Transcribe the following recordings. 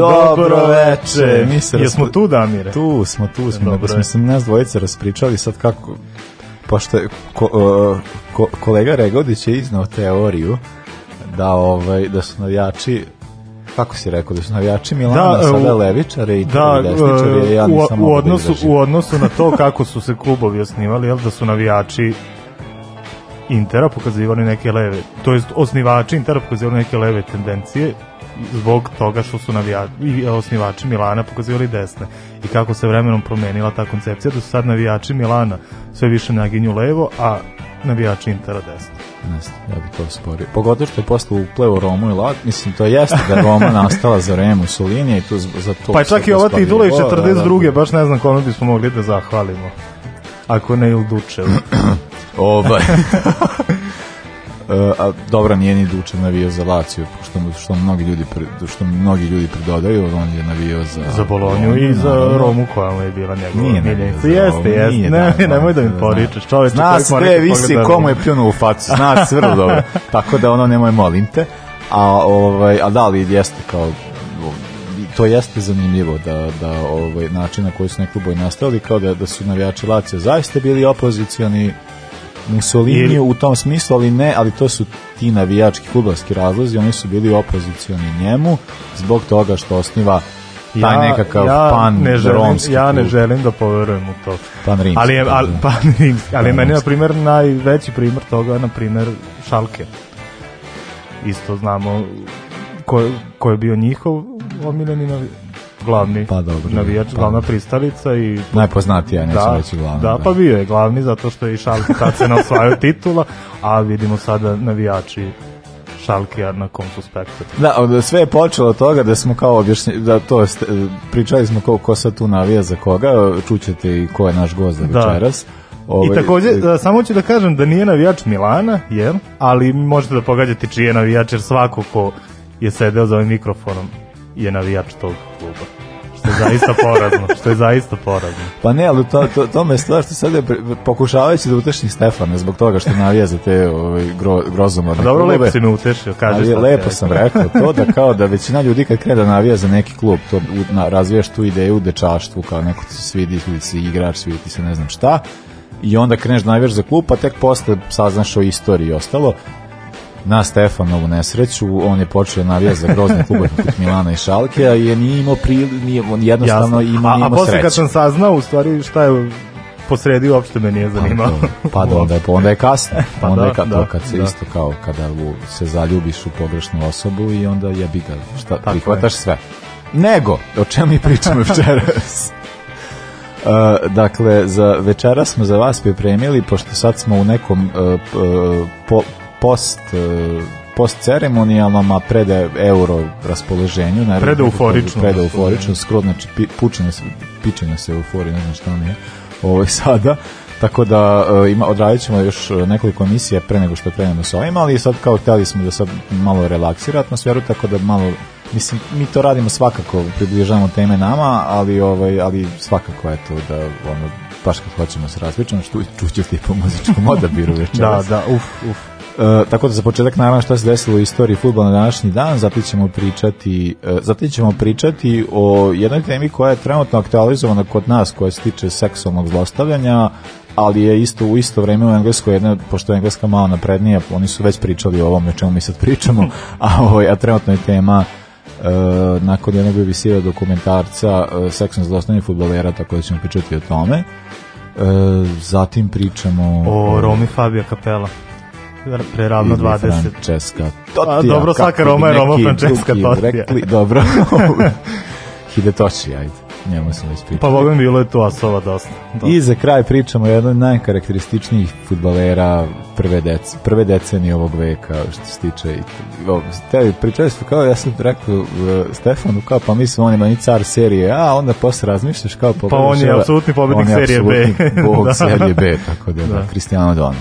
Dobro veče. Mi se Jesmo tu, Damire? Tu smo, tu smo. Dobro da smo se nas dvojice raspričali sad kako pošto je ko, uh, ko, kolega Regodić je iznao teoriju da ovaj da su navijači kako si rekao da su navijači Milana Da, sada u- levičare i Da, desničare ja u, nisam u, mogao da odnosu, izdržim. u odnosu na to kako su se klubovi osnivali, jel da su navijači Intera pokazivali neke leve, to jest osnivači Intera pokazivali neke leve tendencije zbog toga što su navijači i osnivači Milana pokazivali desne i kako se vremenom promenila ta koncepcija da su sad navijači Milana sve više naginju levo, a navijači Intera desno. Ne znam, ja bih to sporio. Pogotovo što je posle upleo Romu i Lat, mislim, to jeste da Roma nastala za Remu Solini i tu za to... Pa čak i ova titula iz O, da, 42. da. baš ne znam kome bismo mogli da zahvalimo. Ako ne Ildučev. Ovaj. Uh, a dobro nije ni Dučan navio za Lazio što što mnogi ljudi što mnogi ljudi pridodaju on je navio za za Bolonju i za naravno. Romu koja mu je bila njegova Nije miljenica. Jeste, jeste. nije, Ne, da, nemoj da mi da, poričeš. Čoveče, Zna sve visi komu je pljunuo u facu zna sve vrlo dobro tako da ono nemoj molim te a ovaj a da li jeste kao to jeste zanimljivo da, da ovaj, način na koji su neki klubovi nastavili kao da, da su navijači Lazio zaista bili opozicioni Mussolini u tom smislu, ali ne, ali to su ti navijački fudbalski razlozi, oni su bili opozicioni njemu zbog toga što osniva taj nekakav ja pan ne želim, romski ja ne želim da poverujem u to. Pan rimski. Ali, je, ali, da. pan rimski, ali Pan meni, na primjer, najveći primjer toga, na primjer, Šalke. Isto znamo ko, ko je bio njihov omiljeni navi, glavni Pa dobro, navijač, pa. glavna pristalica i Najpoznatija, neću da, reći glavno. Da, pa bio je glavni zato što je i Šalke tad se osvajao titula, a vidimo sada navijači Šalkija na kom su spektru. Da, od- sve je počelo od toga da smo kao objašnje, da to jest, pričali smo kao ko sad tu navija za koga, čućete i ko je naš gost za Da. večeras. Ovaj, I takođe, da, samo ću da kažem da nije navijač Milana, jel? Ali možete da pogađate čiji je navijač, jer svako ko je sedeo za ovim mikrofonom je navijač tog kluba. Što je zaista porazno, što je zaista porazno. Pa ne, ali to, to, to me stvar što sad je pokušavajući da utešni Stefana zbog toga što navija za te ovaj, gro, grozomorne dobro, lepo si me utešio, kaže Ali šta lepo sam rekao. to da kao da većina ljudi kad krene da navija za neki klub, to na, razvijaš tu ideju u dečaštvu, kao neko ti se svidi, svidi se igrač, svidi ti se ne znam šta, i onda kreneš da navijaš za klub, pa tek posle saznaš o istoriji i ostalo. Na Stefanovu nesreću, on je počeo navija za grozne klube poput Milana i Šalke, a je nije imao prili, nije, on jednostavno Jasno. ima, a, nije a imao posle kad sam saznao u stvari šta je posredi uopšte me nije zanimalo. Pa da, onda je, onda je kasno. Pa onda da, je ka, to da, kad se da. isto kao kada u, se zaljubiš u pogrešnu osobu i onda jebi ga, šta, Tako prihvataš sve. Nego, o čemu mi pričamo večeras? Uh, dakle, za večeras smo za vas pripremili, pošto sad smo u nekom uh, uh, po, post uh, post ceremonijalnom, a pred euro raspoloženju. naravno, Predeuforično Pred euforično, skoro, znači, pi, se, pičenje se euforije, ne znam šta on je ovaj, sada. Tako da uh, ima, odradit ćemo još nekoliko emisija pre nego što krenemo sa ovim, ali sad kao hteli smo da sad malo relaksira atmosferu, tako da malo mislim mi to radimo svakako približavamo teme nama ali ovaj ali svakako eto da ono baš kad hoćemo se različimo što čućete po muzičkom odabiru Da, večeras da, uf, uf. E, tako da za početak naravno šta se desilo u istoriji fudbala na današnji dan, zatim ćemo pričati, e, zatim ćemo pričati o jednoj temi koja je trenutno aktualizovana kod nas, koja se tiče seksualnog zlostavljanja, ali je isto u isto vreme u Engleskoj, jedna, pošto je Engleska malo naprednija, oni su već pričali o ovome o čemu mi sad pričamo, a, ovaj, a trenutno je tema e, nakon jednog BBC dokumentarca e, seksualno zlostavljanje fudbalera, tako da ćemo pričati o tome. E, zatim pričamo O Romi Fabio Capella. Pre ravno ili 20. Francesca Tottija. A, dobro, svaka Roma je Roma Francesca drugi Tottija. Rekli, dobro. Hidetoshi, ajde. njemu sam već pričao. Pa Bogom bilo je tu asova dosta. dosta. I za kraj pričamo o jednoj od najkarakterističnijih futbalera prve, dec, prve decenije ovog veka što se tiče i- tebi pričali su kao ja sam rekao uh, Stefanu kao pa mislim on je meni car serije A onda posle razmišljaš kao Pa on je apsolutni pobednik on je serije B. apsolutni bog Da. serije B tako da, da. Da. Cristiano Don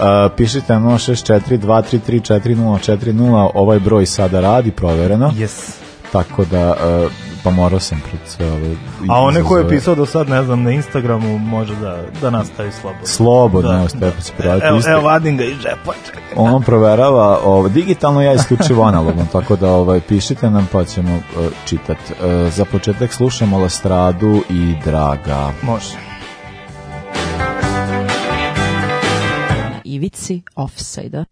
Uh, pišite nam 064 233 4040 ovaj broj sada radi provereno Yes. tako da uh, pa morao sam pred sve ove A one koje je pisao do sad, ne znam, na Instagramu može da, da nastavi slobodno. Slobodno, Da, evo Stefan se prijaviti. Evo, evo vadim ga iz džepa, on proverava ovo, digitalno ja isključivo analogno, tako da ovaj, pišite nam pa ćemo uh, čitati. Uh, za početak slušamo Lastradu i Draga. Može. Ivici offside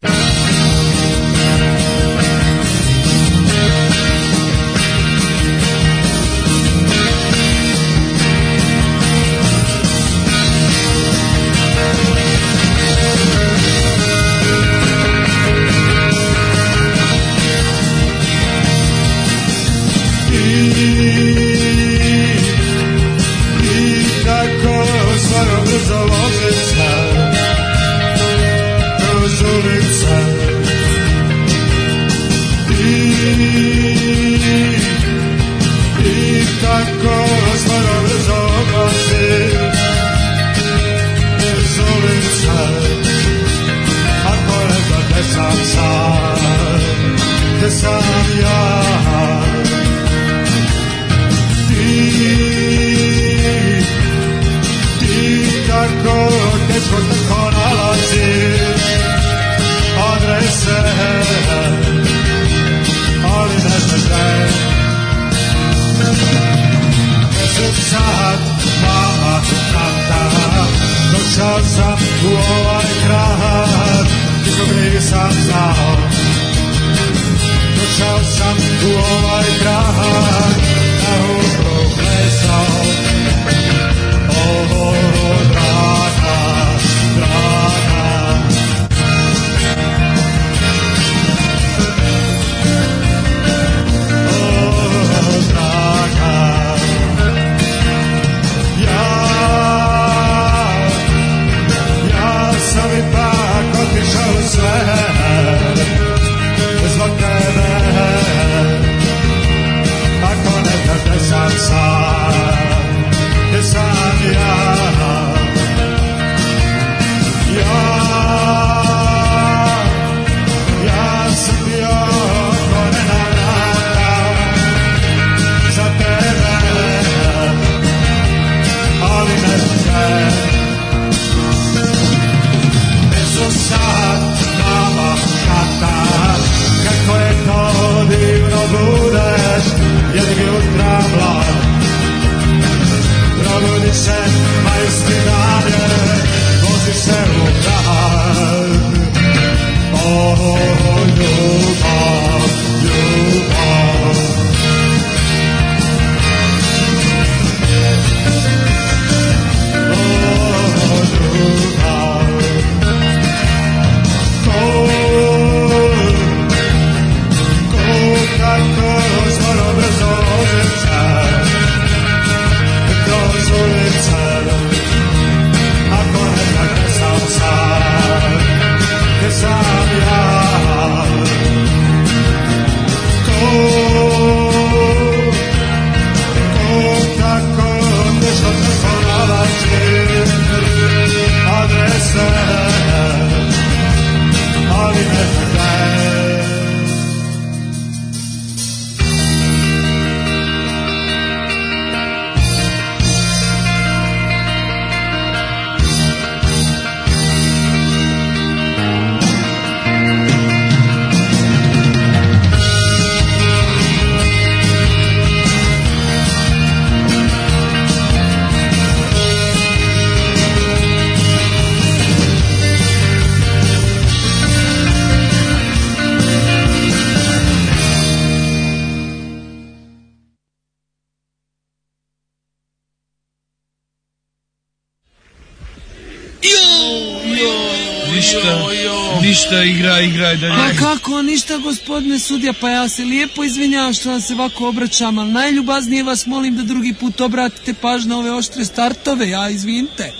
gospodine sudija, pa ja se lijepo izvinjavam što vam se ovako obraćam, ali najljubaznije vas molim da drugi put obratite pažnju na ove oštre startove, ja izvinite.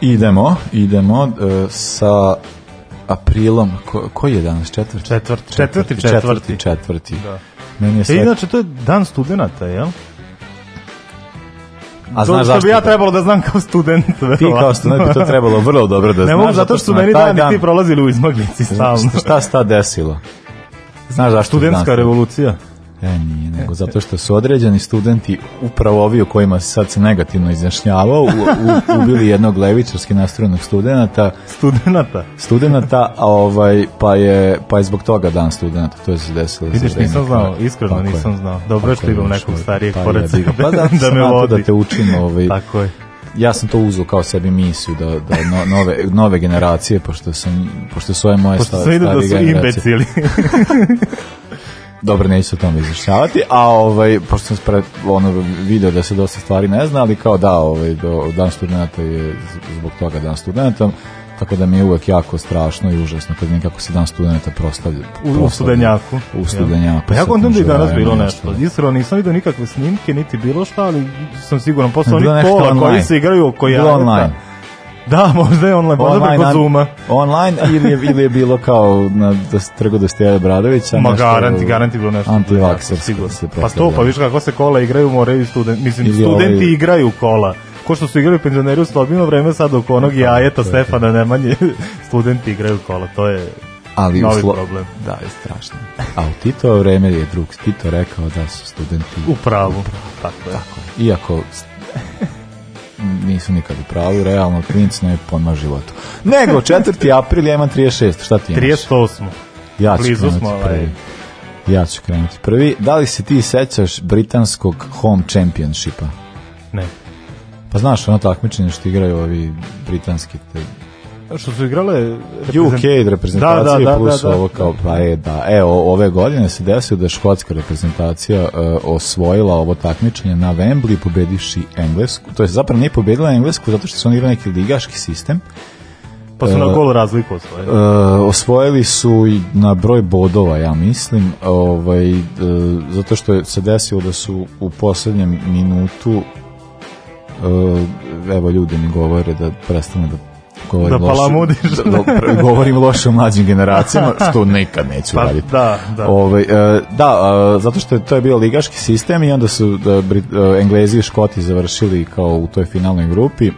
Idemo, idemo e, sa aprilom, ko, koji je danas? Četvrti? Četvrti, četvrti, četvrti. četvrti. Da. Meni je E, sve... inače, to je dan studenta, jel? A To znaš što bi zašto? ja trebalo da znam kao student. Ti kao student bi to trebalo vrlo dobro da znaš. Ne mogu, zato što su meni dani ti prolazili u izmaglici stalno. Šta, se tad desilo? Znaš zašto? dan Studentska revolucija. E, nije, nego zato što su određeni studenti, upravo ovi o kojima se sad se negativno izjašnjavao, u, u, ubili jednog levičarski nastrojenog studenta, Studenata. studenta, a ovaj, pa je, pa je zbog toga dan studenta, to je se desilo. Vidiš, nisam znao, iskreno Tako nisam znao. Dobro je što imam baš, nekog starijeg pa pored sebe Pa da, da me to vodi. da te učim, ovaj, Tako je. ja sam to uzeo kao sebi misiju da, da no, nove, nove generacije, pošto sam pošto su ove moje Pošto sta- sam vidio da su generacije- imbecili. dobro neću se o tome izjašnjavati, a ovaj, pošto sam spred, ono, video da se dosta stvari ne zna, ali kao da, ovaj, do, dan studenta je zbog toga dan studenta, tako da mi je uvek jako strašno i užasno kad vidim kako se dan studenta prostavlja. U, u studenjaku. U studenjaku. Pa ja kontam da i danas bilo nešto. ostalo. Iskreno nisam vidio nikakve snimke, niti bilo šta, ali sam siguran posle Bilo onih nešto kola koji se igraju oko Bilo jajeta. online. Da, možda je online, možda preko Zuma. Online ili je, ili je bilo kao na da, trgu Dostija Bradovića. Ma garanti, garanti bilo nešto. Antivaksersko sigurno. se Pa to, pa viš kako se kola igraju, moraju studenti, mislim, Ili studenti ovaj- igraju kola. Ko što su igrali penzioneri u slobino vreme, sad oko onog jajeta Stefana Nemanje, studenti igraju kola, to je ali novi uslo- problem. Da, je strašno. A u Tito vreme je drug Tito rekao da su studenti U pravu. Tako je. Tako. Iako nisu nikad u pravu, realno klinici ne pojma životu. Nego, 4. april ja imam 36, šta ti imaš? 38. Ja ću blizu krenuti smo, ovaj. prvi. Ja ću krenuti prvi. Da li se ti sećaš britanskog home championshipa? Ne. Pa znaš ono takmičenje što igraju ovi britanski te Što su igrale UK reprezentacije Da, da, da, plus da, da. ovo kao pa je da evo ove godine se desilo da škotska reprezentacija uh, osvojila ovo takmičenje na Wembley pobedivši Englesku to je zapravo nije pobedila Englesku zato što su oni igrali neki ligaški sistem Pa su na E, gol razliku osvojili. Uh, osvojili su i na broj bodova, ja mislim, ovaj, uh, zato što je se desilo da su u poslednjem minutu uh, evo ljudi mi govore da prestane da govorim Da palamudiš. da, govorim loše o mlađim generacijama, što nikad neću Pa raditi. da, da. Ovaj, e, da, a, zato što je to je bio ligaški sistem i onda su da, e, Englezi i Škoti završili kao u toj finalnoj grupi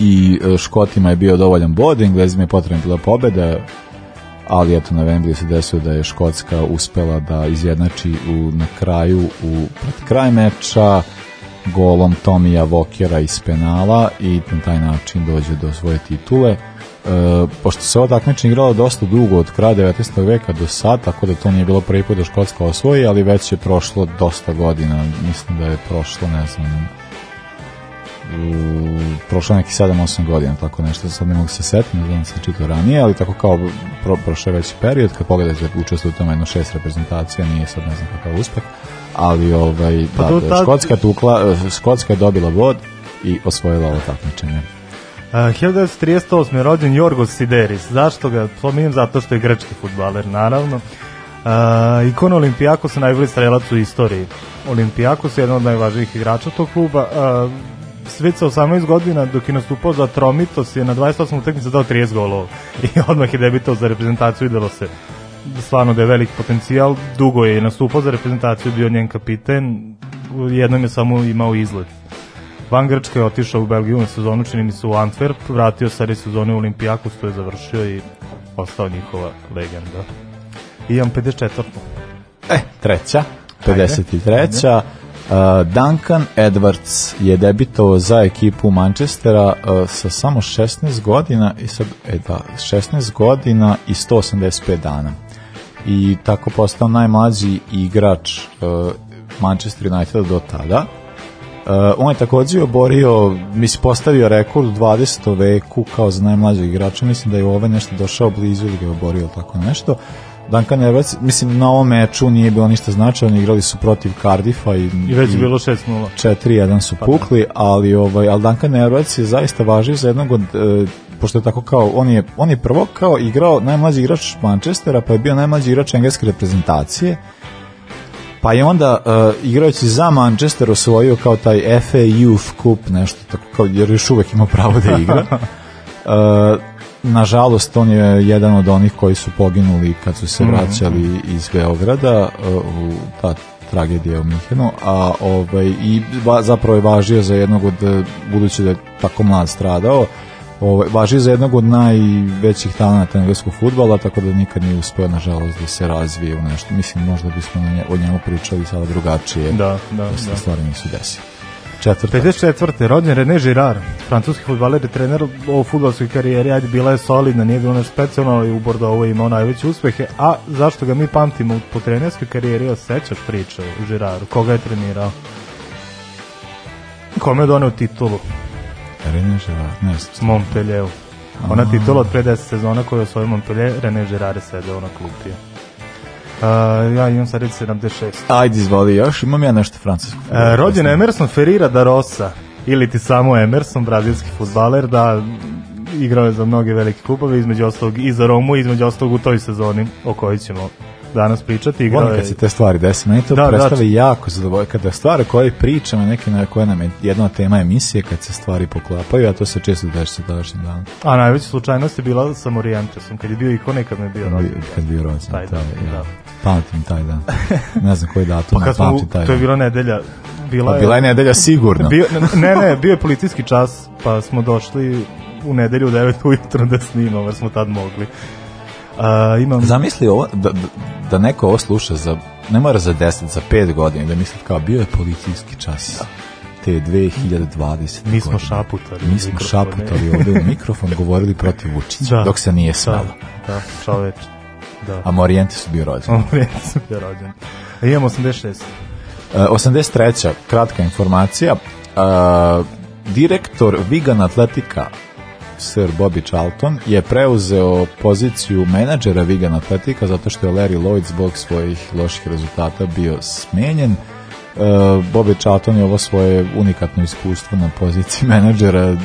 i e, Škotima je bio dovoljan bod, Englezima je potrebna bila pobeda, ali eto na Wembley se desilo da je Škotska uspela da izjednači u, na kraju u pred kraj meča golom Tomija Vokera iz penala i na taj način dođe do svoje titule. E, pošto se ovo takmičenje igralo dosta dugo od kraja 19. veka do sad, tako da to nije bilo prvi put da Škotska osvoji, ali već je prošlo dosta godina. Mislim da je prošlo, ne znam, prošlo neki 7-8 godina, tako nešto, sad ne mogu se setiti, ne znam da sam čitao ranije, ali tako kao pro, prošao je već period, kad pogledate učestvuju u tome jedno šest reprezentacija, nije sad ne znam kakav uspeh, ali ovaj, Pa da, da, tad- Škotska, tukla, Škotska je dobila bod i osvojila ovo takmičenje. Uh, 1938. je rođen Jorgos Sideris. Zašto ga pominjem? Zato što je grečki futbaler, naravno. Uh, ikona Olimpijakos je najbolji strelac u istoriji. Olimpijakos je jedan od najvažnijih igrača tog kluba. Uh, Sveć sa 18 godina dok je nastupao za Tromitos je na 28 utakmica dao 30 golova. I odmah je debitao za reprezentaciju videlo se stvarno da je veliki potencijal. Dugo je nastupao za reprezentaciju bio njen kapiten. Jednom je samo imao izlet. Van Grčka je otišao u Belgiju na sezonu, čini mi se u Antwerp, vratio se re sezone u Olimpijakos, to je završio i ostao njihova legenda. I imam 54. E, treća, 53. Uh, Duncan Edwards je debitovao za ekipu Manchestera sa samo 16 godina i sad, e da, 16 godina i 185 dana. I tako postao najmlađi igrač Manchester Uniteda do tada. Uh, on je takođe oborio, mislim, postavio rekord u 20. veku kao za najmlađeg igrača, mislim da je ove nešto došao blizu ili ga je oborio tako nešto. Duncan Edwards, mislim na ovom meču nije bilo ništa značajno, igrali su protiv Cardiffa i, I već je bilo 6-0. 4-1 su pukli, ali ovaj al Duncan Edwards je zaista važio za jednog od e, pošto je tako kao on je on je prvo kao igrao najmlađi igrač Manchestera, pa je bio najmlađi igrač engleske reprezentacije. Pa je onda uh, igrajući za Manchester osvojio kao taj FA Youth Cup, nešto tako kao, jer još uvek ima pravo da igra. Uh, nažalost, on je jedan od onih koji su poginuli kad su se vraćali iz Beograda uh, u ta tragedija u Minhenu, a ovaj, i va, zapravo je važio za jednog od, uh, budući da je tako mlad stradao, ovaj, važi za jednog od najvećih talenata engleskog futbala, tako da nikad nije uspeo, nažalost, da se razvije u nešto. Mislim, možda bismo o njemu pričali sada drugačije, Da, da, da se da. stvari nisu desile. Četvrta. 54. rođen René Girard, francuski futbaler i trener u futbolskoj karijeri, ajde bila je solidna, nije bilo nešto specijalno, ali u Bordeaux imao najveće uspehe, a zašto ga mi pamtimo po trenerskoj karijeri, ja sećaš priče o Girardu, koga je trenirao? Kome je doneo titulu? René Girard, ne znam. Montpellieru. Ona titula od pre 10 sezona koju je osvojio Montpellier, René Girard je sedeo na klupije. Uh, ja imam sad reći 76. Ajde, izvoli još, imam ja nešto francusko. E, rođen Emerson Ferreira da Rosa, ili ti samo Emerson, brazilski futbaler, da igrao je za mnoge velike klubove, između ostalog i za Romu, između ostalog u toj sezoni o kojoj ćemo danas pričati. Igrao Volim je, kad se te stvari desi. Meni to Da, da, predstave jako zadovoljno. Kada stvari koje pričamo, neke na koje nam je jedna tema emisije, kad se stvari poklapaju, a to se često dešava sa današnjim danom. a najveća slučajnost je bila sa Morientesom, kad je bio ikone, kad mi je bio rođen. Kad bio rođen. Taj Taj, dan, ja. da. Pamtim taj dan. Ne znam koji datum, Pa pa pamtim taj to je dan. bila nedelja, bila Pa je, bila je nedelja sigurno. bio, ne, ne, bio je policijski čas, pa smo došli u nedelju u 9 ujutro da snimamo, jer smo tad mogli. A, imam... Zamisli ovo, da, da, da neko ovo sluša za, ne mora za 10, za 5 godina, da misli kao bio je policijski čas. Te 2020. Mi smo godine. šaputali Mi smo šaputali ovde u mikrofon, govorili protiv Vučića, Da. dok se nije Da, smelo. da, čoveč. Da. A Morijenti su bio rođen. Morijente sam bio rođen. A imam 86. Uh, 83. kratka informacija. Uh, direktor Wigan Atletika Sir Bobby Charlton je preuzeo poziciju menadžera Wigan Atletika zato što je Larry Lloyd zbog svojih loših rezultata bio smenjen. Uh, Bobby Charlton je ovo svoje unikatno iskustvo na poziciji menadžera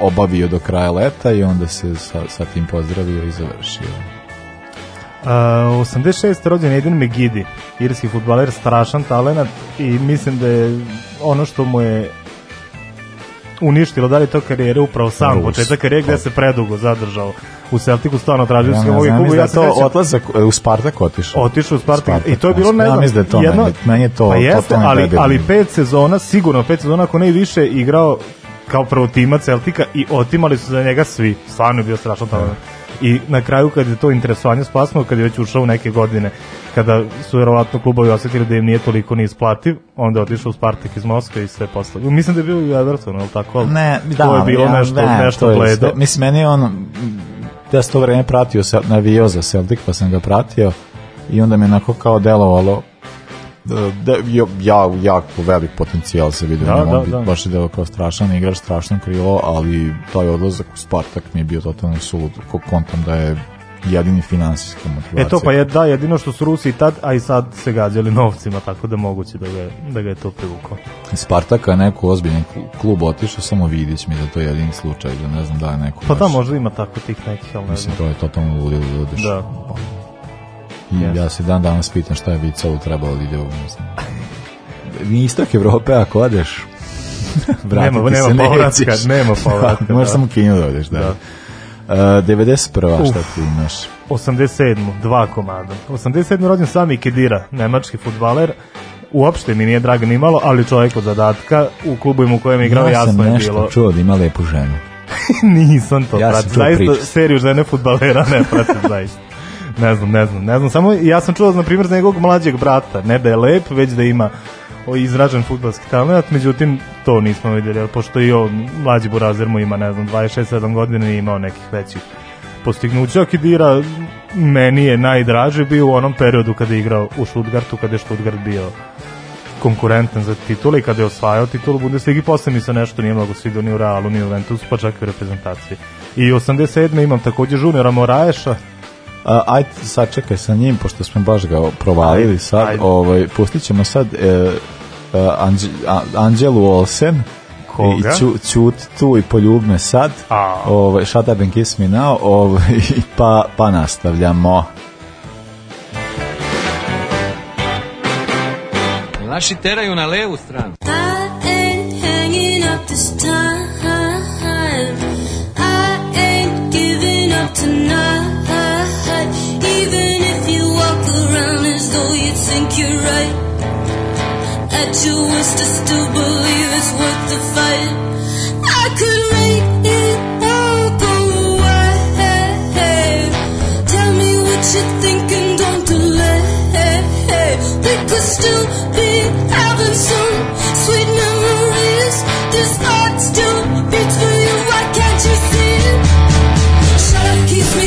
obavio do kraja leta i onda se sa, sa tim pozdravio i završio. Uh, 86. rođen Eden Megidi, irski futbaler, strašan talent i mislim da je ono što mu je uništilo dalje to karijere upravo sam Rus. početak karijere gde se predugo zadržao u Celticu stvarno tražio Ja klubu mislim da ja se to sećam- odlazak e, u Spartak otišao. otišao u Spartak, Spartak, i to je bilo ne ja znam da je to jedno, meni- meni je to pa jeste, ali, ali pet sezona sigurno pet sezona ako ne i više igrao kao prvotimac Celtika i otimali su za njega svi stvarno je bio strašan talent i na kraju kad je to interesovanje spasno kad je već ušao u neke godine kada su verovatno klubovi osetili da im nije toliko ni isplativ onda je otišao u Spartak iz Moskve i sve posle mislim da je bio i u Evertonu, ali tako? Ne, to da, je bilo ja, nešto, ne, nešto to je bledo sve- Mislim, meni je on, ja sam to vreme pratio, sa, navijao za Celtic, pa sam ga pratio i onda mi je onako kao delovalo da, da ja, ja, jako velik potencijal se vidio Da, da, da, da, da. baš je delo kao strašan igrač, strašno krilo, ali taj odlazak u Spartak mi je bio totalno sulud, ko kontam da je jedini finansijska motivacija. E to pa je da jedino što su Rusi i tad, a i sad se gađali novcima, tako da moguće da ga, da ga je to privuklo. Iz Spartaka neko ozbiljan klu- klub otišao, samo vidić mi da to je jedini slučaj, da ne znam da je neko Pa baš- da, možda ima tako tih nekih, ali ne Mislim, znam. to je totalno ludilo da odeš. Da. I Jeste. ja se dan danas pitam šta je Vicalu trebalo da ide u. Ni istok Evrope ako odeš, Nema- nema se povratka, nema povratka, Da, možeš da. samo Kinu da odeš, da. Da. Uh, 91. šta Uf. ti imaš? 87. dva komada. 87. rođen Sami Kedira, nemački futbaler. Uopšte mi nije drag ni malo, ali čovjek od zadatka u klubu u kojem je igrao ja sam jasno je nešto bilo. čuo da ima lepu ženu. Nisam to Ja sam pratio. Zaista seriju žene futbalera ne pratim zaista. Ne znam, ne znam, ne znam. Samo ja sam čuo, na primjer, za njegovog mlađeg brata. Ne da je lep, već da ima izražen futbalski talent, međutim, to nismo vidjeli, pošto i on, mlađi Burazer mu ima, ne znam, 26-7 godina i imao nekih većih postignuća. Kidira meni je najdraži bio u onom periodu kada je igrao u Stuttgartu, kada je Stuttgart bio konkurentan za titulu i kada je osvajao titulu Bundesligi, posle mi se nešto nije mnogo svidio ni u Realu, ni u Juventusu, pa čak i u reprezentaciji. I 87. imam takođe juniora Moraeša, A, ajde, sad čekaj sa njim, pošto smo baš ga provalili Ajde, sad, ajde. ovaj, pustit ćemo sad e, Anđe, A- Anđelu Olsen, Koga? i ću, ćut tu i poljub me sad, A. ovaj, Shut Up and Kiss Me Now, ovaj, pa, pa nastavljamo. Naši teraju na levu stranu. I though you think you're right. At your worst, I still believe it's worth the fight. I could make it all go away. Tell me what you're thinking, don't delay. We could still be having some sweet memories. This heart still beats for you. Why can't you see? Shut up, kiss me,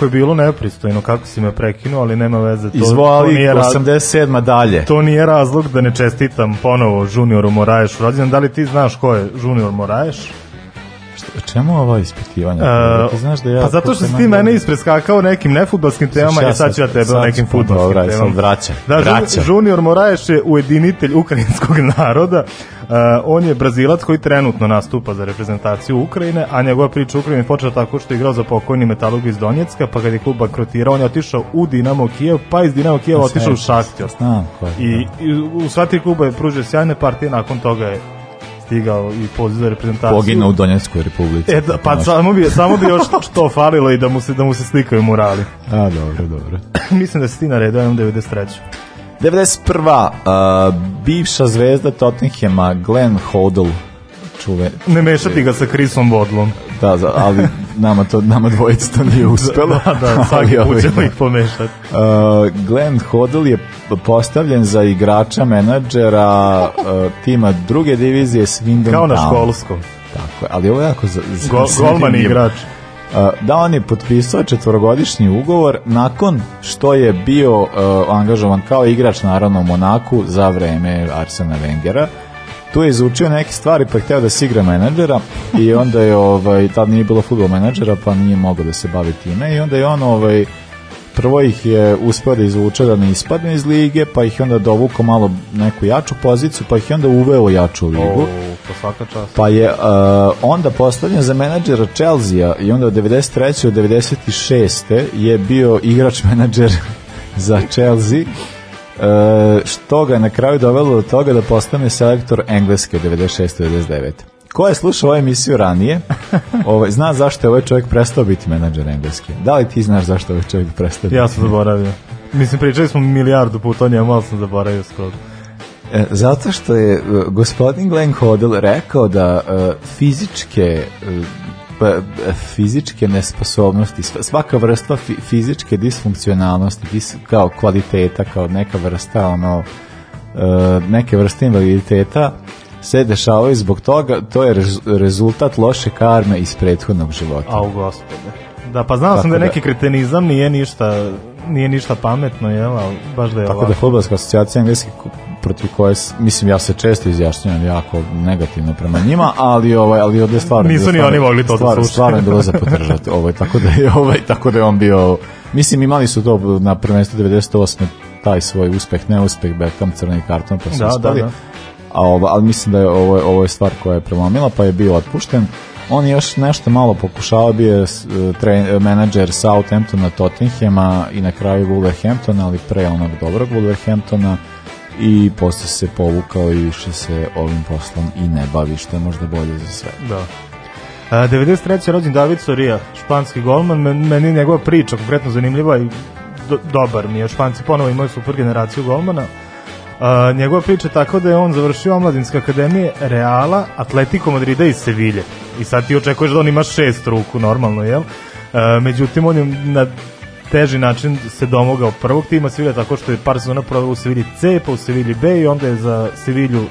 Jako je bilo nepristojno kako si me prekinuo, ali nema veze. To, to, Izvoli, nije, raz, 87. dalje. to nije razlog da ne čestitam ponovo Junioru Moraješu rođendan. Da li ti znaš ko je Junior Moraješ? Čemu ovo ispitivanje? E, ti znaš da ja... pa zato što si ti mene ispreskakao nekim nefudbalskim temama, ja i sad ću ja tebe o sad nekim Dobra, sad temama. vraća, Da, vraća. Junior Moraes je ujedinitelj ukrajinskog naroda. Uh, on je brazilac koji trenutno nastupa za reprezentaciju Ukrajine, a njegova priča u Ukrajini počela tako što je igrao za pokojni metalog iz Donjecka, pa kad je klub bankrotirao, on je otišao u Dinamo Kijev, pa iz Dinamo Kijeva otišao u ko je. I, i u sva tri kluba je pružio sjajne partije, nakon toga je stigao i poziv za reprezentaciju. Pogina u Donjeckoj republici. E, da, pa samo bi, samo bi još to falilo i da mu se, da mu se slikaju murali. A, dobro, dobro. Mislim da si ti naredio, imam 93. 91. Uh, bivša zvezda Tottenhama, Glenn Hodel, čuve, Ne mešati ga sa Chrisom Bodlom. da, za- ali nama to nama dvojica to nije uspelo. Da, da, svaki put ovaj, ćemo ih pomešati. Uh, Glenn Hodel je postavljen za igrača menadžera uh, tima druge divizije Swindon Kao na školskom. Tako ali ovo je jako za, za, Gol, golman igrač. da on je potpisao četvorogodišnji ugovor nakon što je bio uh, angažovan kao igrač naravno u Monaku za vreme Arsena Wengera tu je izučio neke stvari pa je hteo da se igra menadžera i onda je ovaj, tad nije bilo futbol menadžera pa nije mogao da se bavi time i onda je on ovaj, prvo ih je uspeo da izvuče da ne ispadne iz lige, pa ih je onda dovukao malo neku jaču poziciju, pa ih je onda uveo u jaču ligu. O, to svaka čast. Pa je uh, onda postavljen za menadžera Chelsea i onda od 93. do 96. je bio igrač menadžer za Chelsea što ga je na kraju dovelo do toga da postane selektor Engleske 96. 99. Ko je slušao ovu emisiju ranije, ovaj, zna zašto je ovaj čovjek prestao biti menadžer Engleske. Da li ti znaš zašto je ovaj čovjek prestao biti? Ja sam zaboravio. Mislim, pričali smo milijardu puta o njemu, ali sam zaboravio skoro. E, Zato što je uh, gospodin Glenn Hodel rekao da uh, fizičke uh, fizičke nesposobnosti, sva- svaka vrsta fi, fizičke disfunkcionalnosti, dis, kao kvaliteta, kao neka vrsta ono, uh, neke vrste invaliditeta se dešavaju zbog toga, to je rez- rezultat loše karme iz prethodnog života. Au, gospode. Da, pa znao sam da je da- neki kretenizam, nije ništa, nije ništa pametno, jel, ali baš da je Tako ovako. da Fudbalska asocijacija engleski protiv koje mislim ja se često izjašnjavam jako negativno prema njima, ali ovaj ali ovde stvarno Nisu ni stvarno- oni mogli to da stvarno, slušaju. Stvarno je bilo za podržati, ovaj tako da je ovaj tako da je on bio mislim imali su to na prvenstvu 98 taj svoj uspeh, neuspeh, Beckham crni karton pa su Da, da, ispali. da. A ovo, ali mislim da je ovo, ovo je stvar koja je prelomila, pa je bio otpušten. On je još nešto malo pokušao, bio je s- tre, menadžer Southamptona, Tottenhama i na kraju Wolverhamptona, ali pre onog dobrog Wolverhamptona i posle se povukao i više se ovim poslom i ne bavi, što je možda bolje za sve. Da. A, 93. je rođen David Soria, španski golman, Men- meni je njegova priča konkretno zanimljiva i do, dobar mi je. Španci ponovo imaju super generaciju golmana. A, njegova priča je tako da je on završio omladinske akademije Reala, Atletico Madrida i Sevilje. I sad ti očekuješ da on ima šest ruku, normalno, jel? A, međutim, on je na teži način se domogao prvog tima Sevilja tako što je par sezona proveo u Sevilji C, pa u Sevilji B i onda je za Sevilju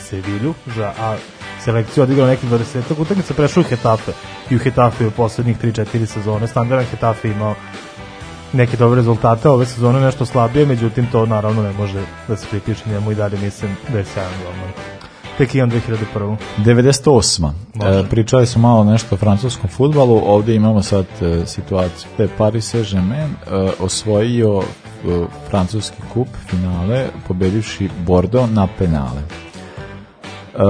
Sevilju, za A selekciju odigrao nekih 20 utakmica, prešao u Hetafe i u Hetafe u poslednjih 3-4 sezone. Standardan Hetafe imao neke dobre rezultate, ove sezone nešto slabije, međutim to naravno ne može da se pripiše njemu i dalje mislim da je sjajan golman. Tek imam 2001. 98. Može. E, pričali smo malo nešto o francuskom futbalu, ovde imamo sad e, situaciju da je Paris Saint-Germain e, osvojio e, francuski kup finale pobedivši Bordeaux na penale. E,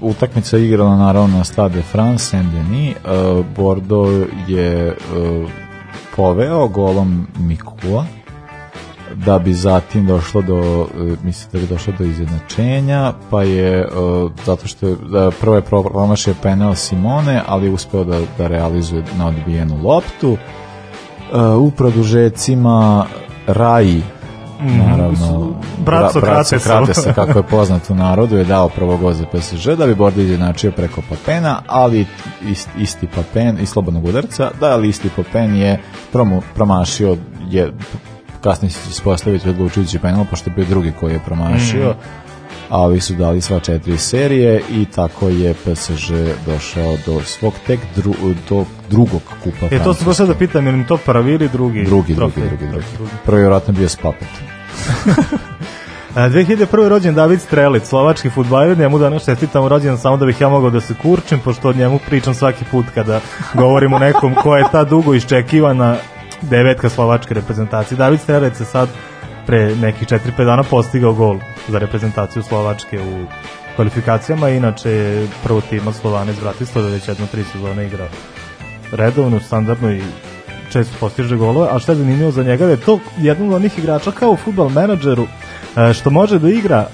utakmica je igrala naravno na Stade de France Saint-Denis. E, Bordeaux je e, poveo golom Mikula da bi zatim došlo do e, mislim da bi došlo do izjednačenja pa je e, zato što je da prvo je pro- promašio penal Simone ali je uspeo da, da realizuje na odbijenu loptu E, u produžecima Raji naravno Braco Bra- Kratesa. Kratesa, kako je poznat u narodu je dao prvo gol za PSG da bi Bordeaux izjednačio preko Papena ali ist, isti Papen i slobodnog udarca da ali isti Papen je promu, promašio je kasnije će se ispostaviti odlučujući penal pošto je bio drugi koji je promašio a ovi su dali sva četiri serije i tako je PSG došao do svog tek dru, do drugog kupa E, to sam baš sad da pitam, je li to prvi ili drugi? drugi, drugi, drugi, drugi. Prvi vjerojatno bio s Papet. A, 2001. je rođen David Strelic, slovački futbaler, njemu danas čestitam rođen samo da bih ja mogao da se kurčim, pošto od njemu pričam svaki put kada govorim o nekom ko je ta dugo iščekivana devetka slovačke reprezentacije. David Strelic je sad pre nekih 4-5 dana postigao gol za reprezentaciju Slovačke u kvalifikacijama, inače je prvo tima Slovana iz Bratislava, već jedno tri sezone igra redovno, standardno i često postiže golove, a što je zanimljivo za njega da je to jedan od onih igrača kao u futbal menadžeru e, što može da igra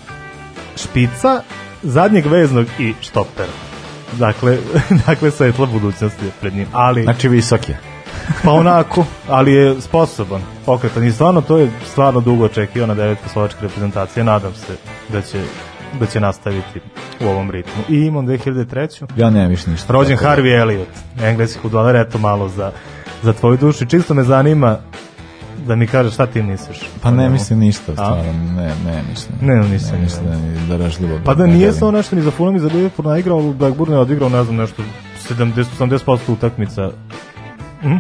špica, zadnjeg veznog i štopera. Dakle, dakle svetla budućnost je pred njim. Ali, Znači visok je. Pa onako, ali je sposoban, pokretan. I stvarno to je stvarno dugo očekivana devetka slovačke reprezentacije. Nadam se da će da će nastaviti u ovom ritmu. I imam 2003. Ja nemam više ništa. Rođen Tako da- Harvey Elliot, engleski futbaler, eto malo za, za tvoju dušu. Čisto me zanima da mi kažeš šta ti misliš. Pa ne mislim ništa, stvarno, ne, ne mislim. Ne, ne ni mislim da ni daražljivo. Pa da ne nije on nešto ni za Fulham i za Liverpool naigrao, Blackburn je odigrao, ne znam, nešto 70-80% utakmica. Hm?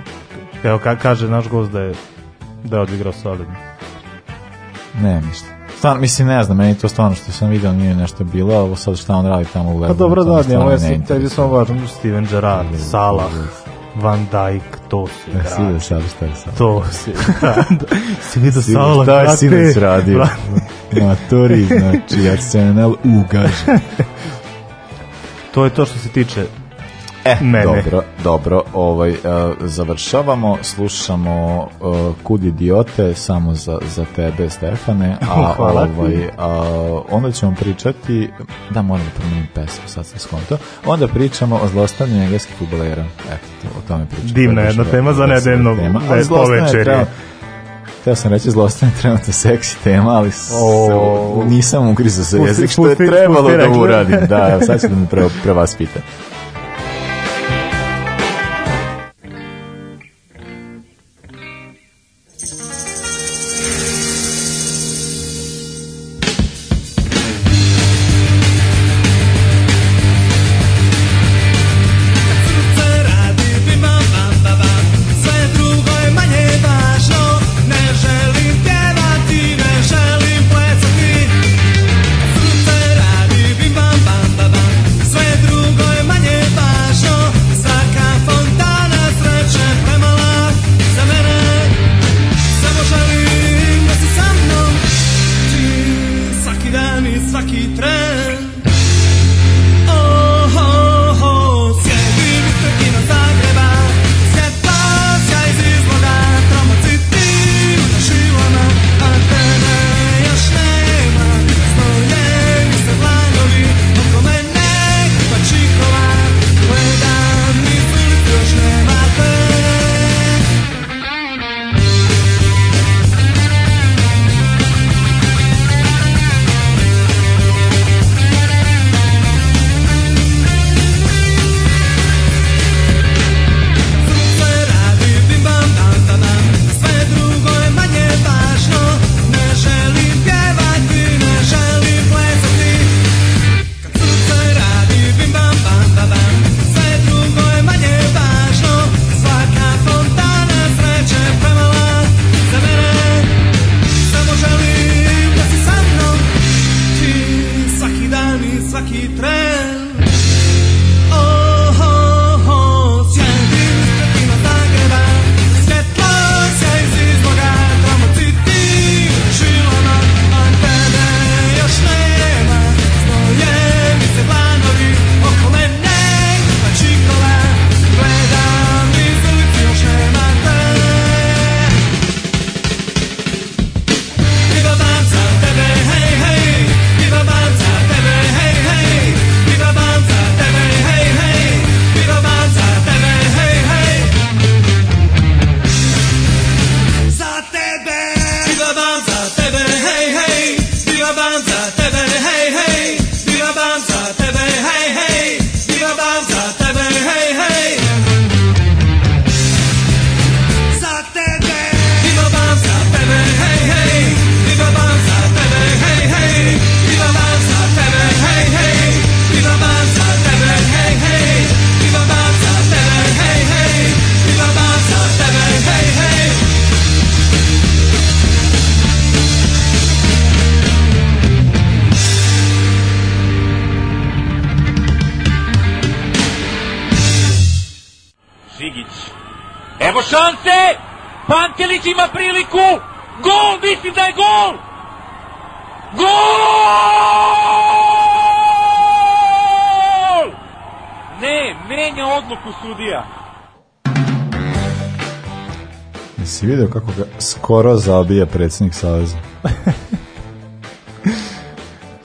Evo, ka, kaže naš gost da je da je odigrao solidno. Ne, ništa. Stvarno, mislim, ne znam, meni to stvarno što sam vidio nije nešto bilo, ovo sad šta on radi tamo u Pa Lebanon. dobro, da, ne, stvarno ovo je sad, tebi samo važno Steven Gerrard, Salah, Van Dijk, to su Ne, si vidio sad šta je sad. To si, da, da, si vidio Si- Salah, Šta je sinoć radio? Matori, znači, Arsenal ugaže. To je to što se tiče E, Mene. dobro, dobro, ovaj, uh, završavamo, slušamo uh, Kud idiote, samo za, za tebe, Stefane, a ovaj, a, onda ćemo pričati, da moram da promenim pesmu, sad sam skonto, onda pričamo o zlostavljanju engleskih futbolera, eto, to, o tome pričamo. Divna je jedna tema za nedeljno zlostavljanje povečerje. Htio sam reći zlostavljanje trenutno seksi tema, ali s- O. nisam ugrizao Pusti- jezik, što je trebalo pusti da uradim. Da, sad ću da me pre, prevaspite. radi skoro zabija predsjednik Saveza?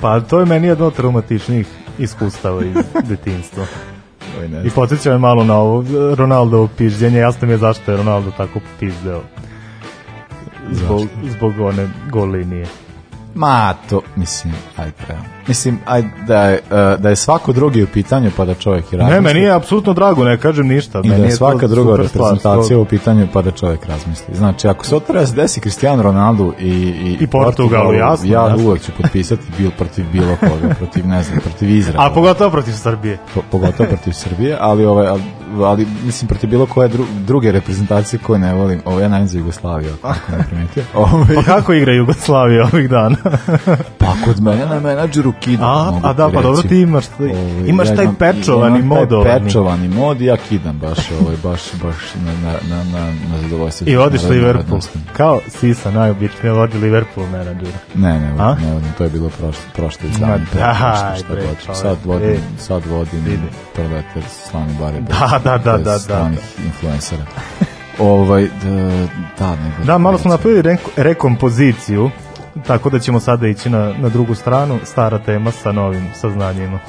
Pa to je meni jedno od traumatičnijih iskustava iz detinstva. I podsjeća me malo na ovo Ronaldovo pižđenje, jasno mi je zašto je Ronaldo tako pizdeo. Zbog, zbog one gol linije. Ma, to, mislim, ajde. Mislim, ajde, da je, e, da je svako drugi u pitanju, pa da čovjek i razmisli. Ne, meni je apsolutno drago, ne kažem ništa. I da je svaka druga stvar, reprezentacija u pitanju, pa da čovjek razmisli. Znači, ako se toga se desi Cristiano Ronaldo i, i, I Portugalu, jasno, ja jasno. uvek ću potpisati bil protiv bilo koga, protiv, ne znam, protiv Izraela. A pogotovo protiv Srbije. Po, pogotovo protiv Srbije, ali ovaj ali, mislim protiv bilo koje dru, druge reprezentacije koje ne volim. Ovo ja najviše za Jugoslaviju, ako ne primetio. Ovaj Pa kako igra Jugoslavija ovih dana? kod mene na menadžeru kida. A, a da, ti pa dobro ti imaš, taj- Ovaj, imaš taj imam- pečovani taj mod ovaj. Pečovani mod i ja kidam baš, ovaj, baš, baš na, na, na, na, na zadovoljstvo. I vodiš Na Liverpool. Kao Sisa, najobičnije vodi Liverpool menadžer. Ne, ne, A? vodim, ne vodim, to je bilo prošlo, prošlo iz dana. daj, šta bre. Sad vodim, E. sad vodim prleter slani bare. Da, da, da, da, da, stranih influencera. ovaj, da, da. Da, malo smo napravili reko- rekompoziciju, tako da ćemo sada ići na, na drugu stranu, stara tema sa novim saznanjima.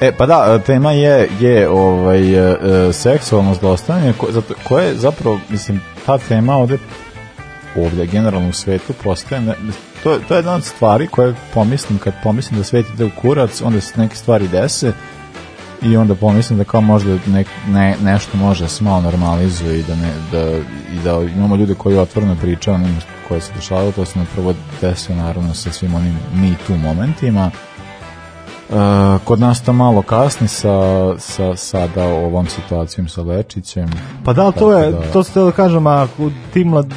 E, pa da, tema je, je ovaj, e, e, seksualno zlostavljanje, ko, zato, koje zapravo, mislim, ta tema ovde, ovde generalno u svetu postaje, ne, to, to je jedna od stvari koje pomislim, kad pomislim da svet ide u kurac, onda se neke stvari dese i onda pomislim da kao možda ne, ne, nešto može da se malo normalizuje i da, ne, da, i da imamo ljude koji otvoreno pričaju o onim koje se dešavaju, to se prvo desio naravno sa svim onim me too momentima, Uh, kod nas to malo kasni sa, sa sada ovom situacijom sa Lečićem. Pa da, to je, da- to ste da kažem, ako ti mlad,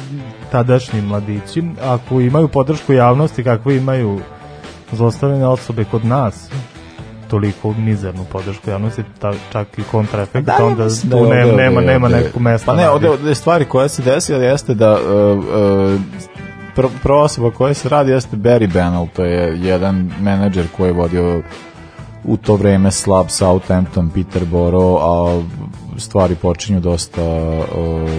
tadašnji mladići, ako imaju podršku javnosti, kakve imaju zlostavljene osobe kod nas, toliko mizernu podršku javnosti, ta, čak i kontraefekt, Da, onda tu da je ne, ovde- nema, ovde- nema ovde- nekog mesta. Pa ne, ovde, ovde stvari koje se desile jeste da uh, uh, pr prva osoba koja se radi jeste Barry Bennell, to je jedan menadžer koji je vodio u to vreme slab Southampton, Peterborough, a stvari počinju dosta uh,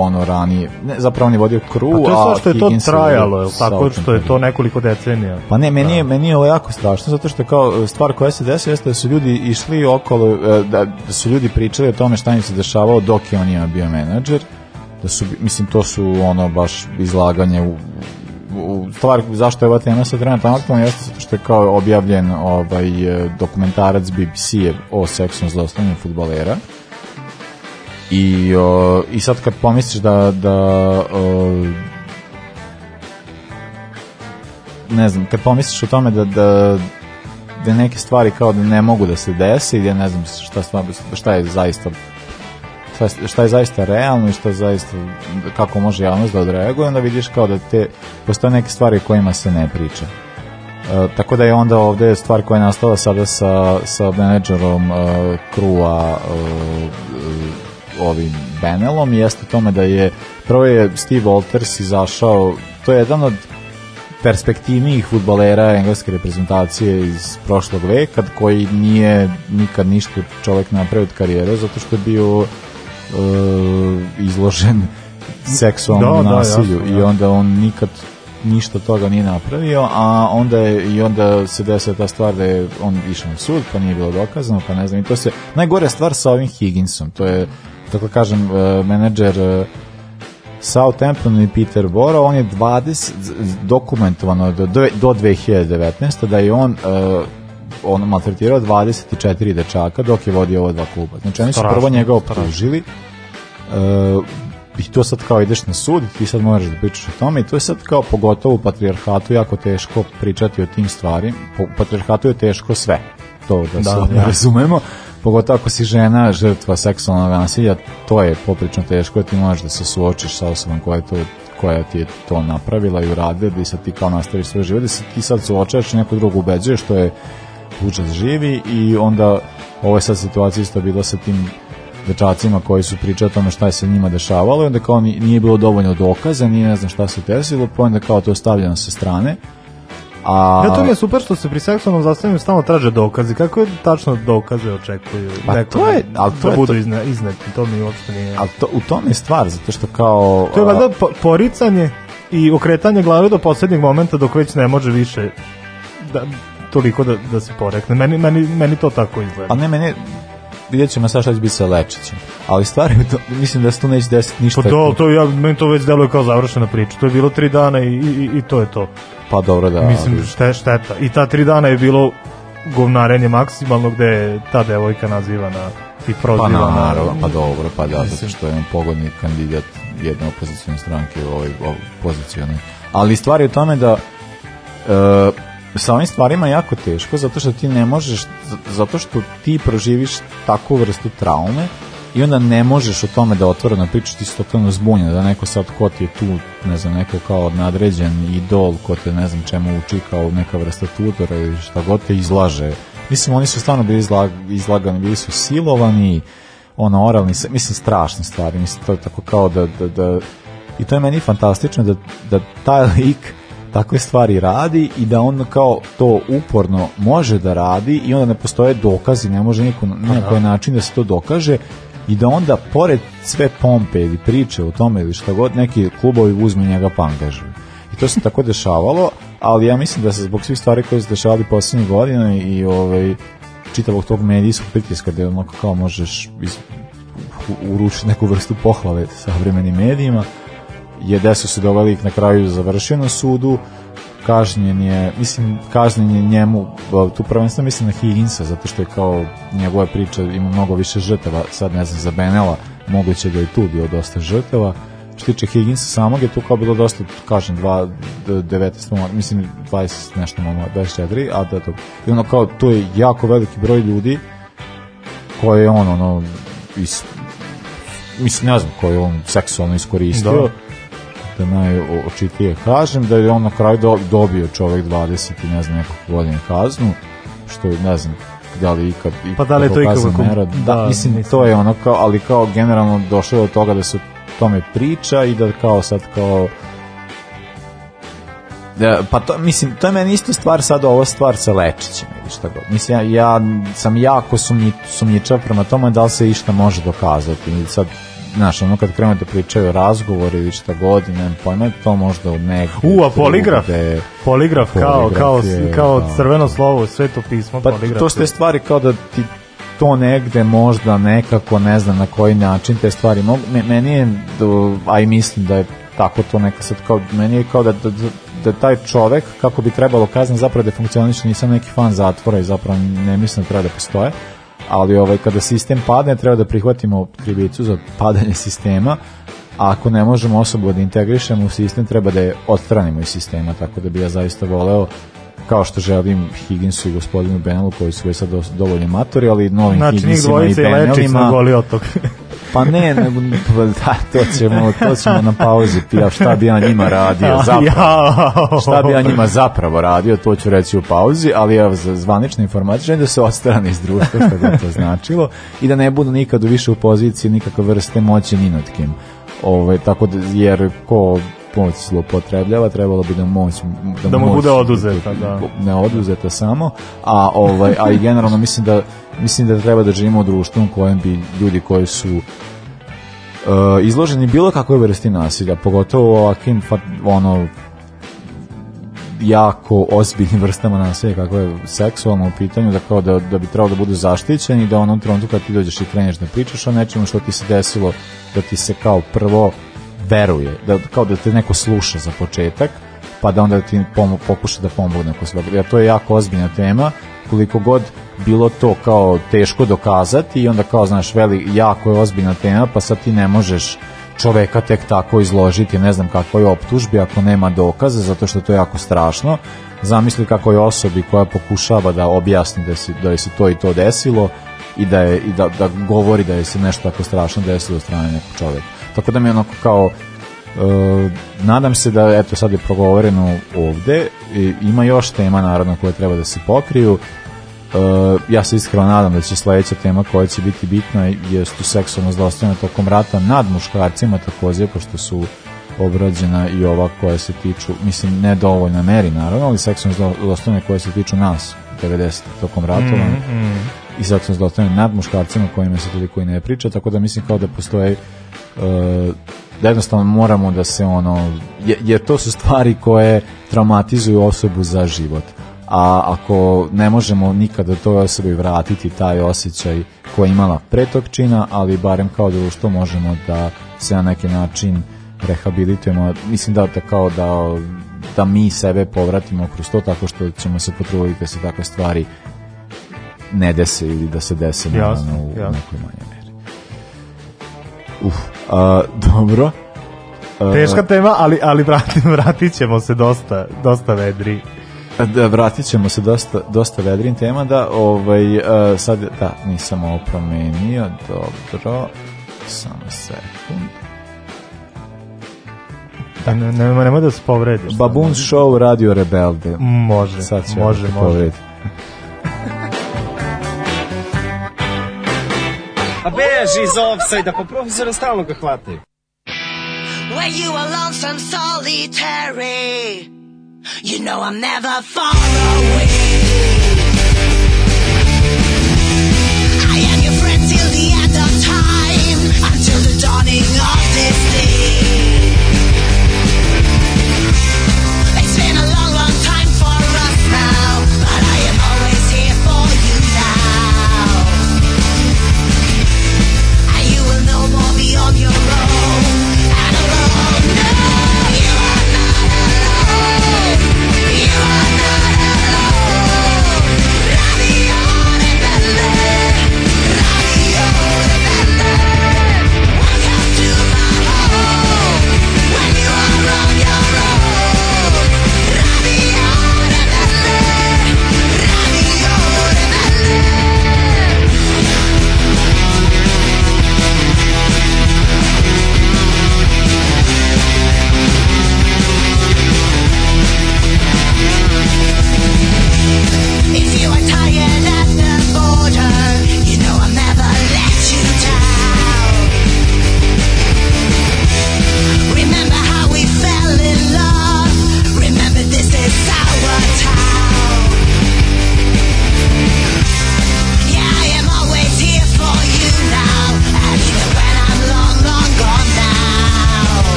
ono ranije. Ne, zapravo on je vodio Crew, Pa to je što je to trajalo, je tako što je to nekoliko decenija. Pa ne, meni, je, meni je ovo jako strašno, zato što kao stvar koja se desila jeste da su ljudi išli okolo, e, da, da su ljudi pričali o tome šta im se dešavalo dok je on ima bio menadžer, da su, mislim, to su ono baš izlaganje u, u stvar zašto je ova tema sad trenutno aktualna jeste zato što je kao objavljen ovaj e, dokumentarac BBC -e o seksualnom zlostavljanju fudbalera i, o, i sad kad pomisliš da, da o, ne znam, kad pomisliš o tome da, da, da neke stvari kao da ne mogu da se dese i da ne znam šta, stvar, šta je zaista šta, je- zaista realno i šta zaista kako može javnost da odreaguje, onda vidiš kao da te postoje neke stvari kojima se ne priča. E, tako da je onda ovde stvar koja je nastala sada sa, sa menadžerom e, Krua e, ovim Benelom jeste tome da je prvo je Steve Walters izašao to je jedan od perspektivnijih futbolera engleske reprezentacije iz prošlog veka koji nije nikad ništa čovek napravio od karijere zato što je bio e, izložen seksualnom Da, da, nasilju jasno, i da. onda on nikad ništa toga nije napravio, a onda je, i onda se desila ta stvar da je on išao na sud, pa nije bilo dokazano, pa ne znam, i to se, najgore stvar sa ovim Higginsom, to je, tako kažem, e, menadžer e, Southampton i Peterborough, on je 20 dokumentovano do, do, do 2019. da je on uh, on maltretirao 24 dečaka dok je vodio ova dva kluba. Znači oni su Strašno, prvo njega optužili uh, i to sad kao ideš na sud i ti sad moraš da pričaš o tome i to je sad kao pogotovo u patrijarhatu jako teško pričati o tim stvarima. Po u patrijarhatu je teško sve. To da, Da, se da. razumemo. Pogotovo ako si žena, žrtva seksualnog nasilja, to je poprično teško, ti možeš da se suočiš sa osobom koja, to, koja ti je to napravila i uradila, da i sad ti kao nastaviš svoj život, da se ti sad suočaš i neko drugo ubeđuje što je užas živi i onda ovo je sad situacija isto bila sa tim dečacima koji su pričali o tome šta je se njima dešavalo i onda kao ni- nije bilo dovoljno dokaza, nije ne znam šta se desilo, pa onda kao to je stavljeno sa strane. A, Ja, to mi je super što se pri seksualnom zastavljanju stalno traže dokazi. Kako je tačno dokaze očekuju? Pa neko to je- ali to da je budu to- izne, izneti, to mi uopšte nije... ali to, u tome je stvar, zato što kao... To je a, valjda po, poricanje i okretanje glave do poslednjeg momenta dok već ne može više da, toliko da, da se porekne. Meni, meni, meni to tako izgleda. Pa ne, meni, vidjet ćemo sad šta će biti sa Lečićem. Ali stvari, to, mislim da se tu neće desiti ništa. Pa to, to, ja, meni to već deluje kao završena priča. To je bilo tri dana i, i, i to je to. Pa dobro da. Mislim, ali- šte, šteta. I ta tri dana je bilo govnarenje maksimalno gde je ta devojka nazivana i Pa prozivana. naravno, pa dobro, pa da, zato Mislim. što je on pogodni kandidat jedne opozicijne stranke u ovoj, ovoj pozicijalnoj. Ali stvar je u tome da e, sa ovim stvarima jako teško zato što ti ne možeš, zato što ti proživiš takvu vrstu traume i onda ne možeš o tome da otvoreno pričaš, ti si totalno zbunjen, da neko sad ko ti je tu, ne znam, neko kao nadređen idol, ko te ne znam čemu uči kao neka vrsta tutora ili šta god te izlaže. Mislim, oni su stvarno bili izlag, izlagani, bili su silovani, ono, oralni, mislim, strašne stvari, mislim, to je tako kao da, da, da i to je meni fantastično da, da taj lik takve stvari radi i da on kao to uporno može da radi i onda ne postoje dokazi, ne može niko, na koji način da se to dokaže i da onda pored sve pompe ili priče o tome ili šta god neki klubovi uzme njega pa angažuju. I to se tako dešavalo, ali ja mislim da se zbog svih stvari koje se dešavali poslednjih godina i ovaj čitavog tog medijskog pritiska gde onako kao možeš iz, u- urušiti neku vrstu pohvale savremenim medijima je desio se da ovaj lik na kraju završio na sudu kažnjen je, mislim, kažnjen je njemu, ba, tu prvenstveno mislim na Higginsa, zato što je kao njegova priča ima mnogo više žrtava, sad ne znam, za Benela, moguće da je tu bio dosta žrtava, što tiče Higginsa samog je tu kao bilo dosta, kažem, dva, d- 19, momaka, mislim 20 nešto mama, 24, a da to, i ono kao, tu je jako veliki broj ljudi koje je on, ono, is, mislim, ne znam, koje je on seksualno iskoristio, da najočitije kažem, da je on na kraju do, dobio čovek 20 i ne znam nekog godine kaznu, što je, ne znam, da li ikad Pa da li je to ikad da, da, mislim, mislim. to je ono kao, ali kao generalno došlo do toga da se o tome priča i da kao sad kao da, pa to, mislim, to je meni isto stvar sad ova stvar sa Lečićem ili šta god. Mislim, ja, ja sam jako sumnji, sumnjičav prema tome da li se išta može dokazati. I sad, znaš, ono kad krenu da pričaju razgovori ili šta god, nemam pojma, to možda u negdje... U, a poligraf? drugde- Poligraf, kao, kao, kao da. crveno slovo, sveto pismo, Pa poligraf. to su te stvari kao da ti to negde možda nekako ne znam na koji način te stvari mogu me, meni je a i mislim da je tako to neka sad kao meni je kao da, da, da, da taj čovek kako bi trebalo kazna zapravo da funkcioniše nisam neki fan zatvora i zapravo ne mislim da treba da postoje ali ovaj kada sistem padne treba da prihvatimo krivicu za padanje sistema. A ako ne možemo osobu da integrišemo u sistem treba da je odstranimo iz sistema. Tako da bi ja zaista voleo kao što želim Higginsu i gospodinu Benelu koji su već sad dovoljno matori, ali novim Znači, njih Higginsima i dvojice i Lečić na Benelima goli otok. Pa ne, nego, pa da, to ćemo, to ćemo na pauzi, ja šta bi ja njima radio zapravo šta bi ja njima zapravo radio, to ću reći u pauzi, ali evo za zvanične informacije želim da se ostrane iz društva, što god to značilo, i da ne budu nikad više u poziciji nikakve vrste moći ni nad kim. Ove, tako da, jer ko moć zloupotrebljava, trebalo bi da moć Da mu moć bude oduzeta, da. ne oduzeta samo, a ovaj a i generalno mislim da mislim da treba da živimo u društvu u kojem bi ljudi koji su uh, izloženi bilo kakvoj vrsti nasilja, pogotovo ovakvim fa- ono jako ozbiljnim vrstama nasilja kako je seksualno u pitanju da kao da, da bi trebalo da budu zaštićeni i da onom trenutku kad ti dođeš i kreneš da pričaš o nečemu što ti se desilo da ti se kao prvo veruje da kao da te neko sluša za početak pa da onda ti pomo, pokuša da pomogne ako se jer to je jako ozbiljna tema. Koliko god bilo to kao teško dokazati i onda kao znaš veli jako je ozbiljna tema pa sad ti ne možeš čoveka tek tako izložiti ne znam kakvoj optužbi ako nema dokaza zato što to je jako strašno. Zamisli kako je osobi koja pokušava da objasni da, se, da je se to i to desilo i da, je, i da, da govori da je se nešto tako strašno desilo od strane nekog čoveka tako da mi onako kao E, nadam se da eto sad je progovoreno ovde i ima još tema naravno koje treba da se pokriju. E, ja se iskreno nadam da će sledeća tema koja će biti bitna je tu seksualno zlostavljanje tokom rata nad muškarcima takođe pošto su obrađena i ova koja se tiču mislim ne dovoljna meri naravno ali seksualno zlo- zlostavljanje koje se tiču nas 90 tokom ratova i seksualno zlostavljanje nad muškarcima kojima se toliko i ne priča tako da mislim kao da postoje da jednostavno moramo da se ono je- jer to su stvari koje traumatizuju osobu za život a ako ne možemo nikada toj osobi vratiti taj osjećaj koji je imala pre tog čina, ali barem kao društvo možemo da se na neki način rehabilitujemo, mislim da, da kao da da mi sebe povratimo kroz to tako što ćemo se potruditi da se takve stvari ne dese ili da se dese Jasno, naravno u jasno. nekoj manjoj meri. Uf, a, dobro. A, Teška tema, ali, ali vratit, vratit ćemo se dosta, dosta vedri. Da, vratit ćemo se dosta, dosta vedrin tema, da, ovaj, uh, sad, da, nisam ovo promenio, dobro, samo sekund. Da. Ne, ne, nemoj da se povrediš. Baboons Show Radio Rebelde. Može, Sad će može, može. povrediti. Beži iz offside-a, pa profesora stalno ga hvataju. When you are lonesome, solitary, you know I'm never far away. I am your friend till the end of time, until the dawning of this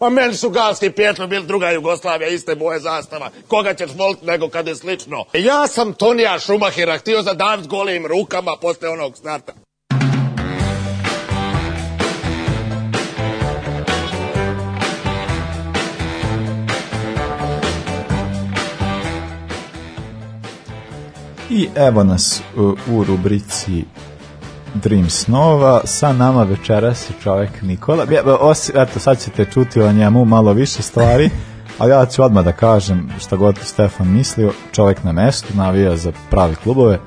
Pa meni su galski pjetlju bili druga Jugoslavija, iste boje zastava. Koga ćeš voliti nego kad je slično? Ja sam Tonija Šumahira htio zadaviti golim rukama posle onog starta. I evo nas u, u rubrici Dream snova. Sa nama večeras je čovek Nikola. Ja, osi, eto, sad ćete čuti o njemu malo više stvari, ali ja ću odmah da kažem šta god Stefan mislio. Čovek na mestu, navija za pravi klubove.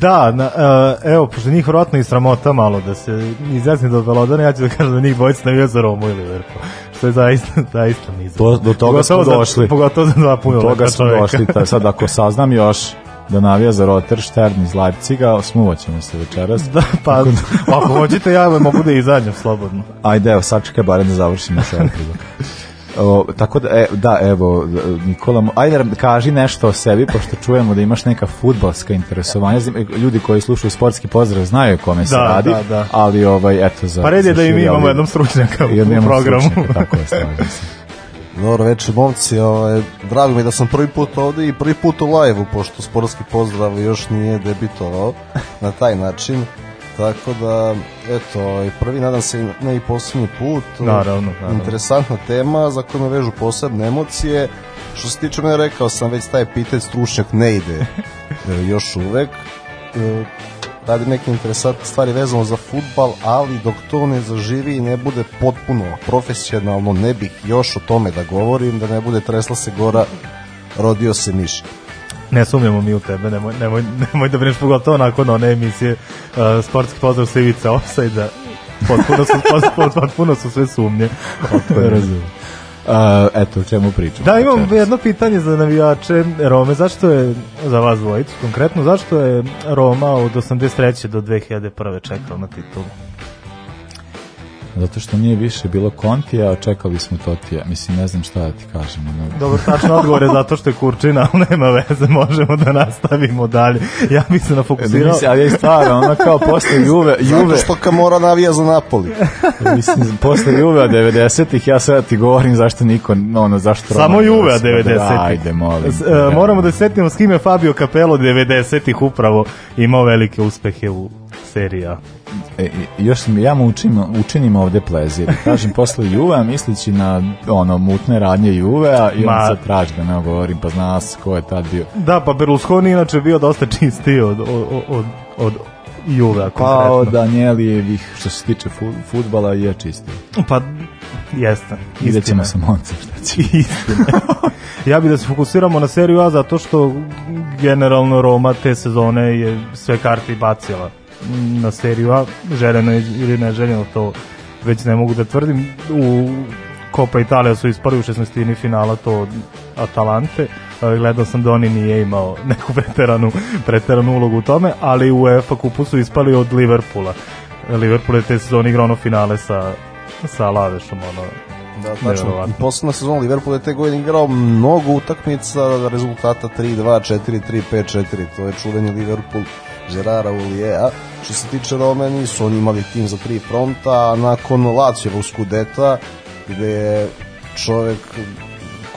Da, na, uh, evo, pošto njih vjerojatno i sramota malo da se izjasni do Belodana, ja ću da kažem da njih dvojica navija za Romu ili Liverpool. Što je zaista, zaista mizerno. To, do toga smo Pogotovo za- došli. Pogotovo za dva Do punoletna toga smo čoveka. došli. Sad ako saznam još da navija za Rotter Stern iz Leipciga, smuvat ćemo se večeras. Da, pa, ako hoćete, ja mogu da izađem slobodno. Ajde, evo, sačekaj barem da završimo sa. O, tako da, e, da, evo, Nikola, ajde kaži nešto o sebi, pošto čujemo da imaš neka futbalska interesovanja. Znam, Ljudi koji slušaju sportski pozdrav znaju o kome se Da, radi, da, da. ali ovaj, eto, za... Pa red je za da i mi imamo jednom stručnjaka I u programu. stručnjaka, tako je, slažem se. Dobro večer, momci. Ovaj, drago mi da sam prvi put ovde i prvi put u live-u, pošto sportski pozdrav još nije debitovao na taj način. Tako da, eto, ovaj, prvi, nadam se, ne i posljednji put. Naravno, naravno. Interesantna tema za koju me vežu posebne emocije. Što se tiče mene, rekao sam već taj epitet stručnjak ne ide e, još uvek. E, radi neke interesantne stvari vezano za futbal, ali dok to ne zaživi i ne bude potpuno profesionalno, ne bih još o tome da govorim, da ne bude tresla se gora, rodio se miš. Ne sumnjamo mi u tebe, nemoj, nemoj, nemoj da brineš pogotovo nakon one emisije uh, Sportski pozdrav sa Ivica Offside-a. Potpuno su, pot- potpuno su sve sumnje. Razumem. Uh, eto, o čemu pričamo. Da, imam jedno pitanje za navijače Rome. Zašto je, za vas dvojicu konkretno, zašto je Roma od 83. do 2001. čekao na titulu? Zato što nije više bilo Kontija, a čekali smo Totija. Mislim, ne znam šta da ti kažem. Ono, Dobro, tačno odgovor je zato što je Kurčina, ali nema veze, možemo da nastavimo dalje. Ja bih se nafokusirao. Mislim, ali je stvarno, ono kao posle Juve, Juve, Zato što Kamora navija za Napoli. mislim, posle Juve 90-ih, ja sad ti govorim zašto niko, ono, zašto Samo Roman Juve Josip, 90-ih. Ajde, molim. S- e, da. moramo da se setimo s kim je Fabio Capello 90-ih upravo imao velike uspehe u seriji A. E, i- još sam, ja mu učim, učinim ovde plezir. Kažem posle Juve, a misleći na ono, mutne radnje Juve, i Ma- on sad traži da ne govorim, pa zna se ko je tad bio. Da, pa Berlusconi inače bio dosta čistiji od, od, od, od Juve, Pa od Danijelijevih, što se tiče fu, futbala, je čisti. Pa, jeste. Vidjet istina ćemo je. sa Moncem šta će. Istina. ja bih da se fokusiramo na seriju A zato što generalno Roma te sezone je sve karte bacila na seriju A, željeno je ili neželjeno to već ne mogu da tvrdim. U Copa Italija su ispali u 16. finala to od Atalante. E, Gledao sam da oni nije imao neku preteranu, preteranu ulogu u tome, ali u UEFA kupu su ispali od Liverpoola. Liverpool je te sezone igrao ono finale sa, sa Lavešom, ono, Da, tačno. I posledna sezona Liverpool je te godine igrao mnogo utakmica rezultata 3-2, 4-3, 5-4. To je čuveni Liverpool Gerara Ulijea. Što se tiče Rome, nisu oni imali tim za tri fronta, a nakon Lacijevog skudeta, gde je čovek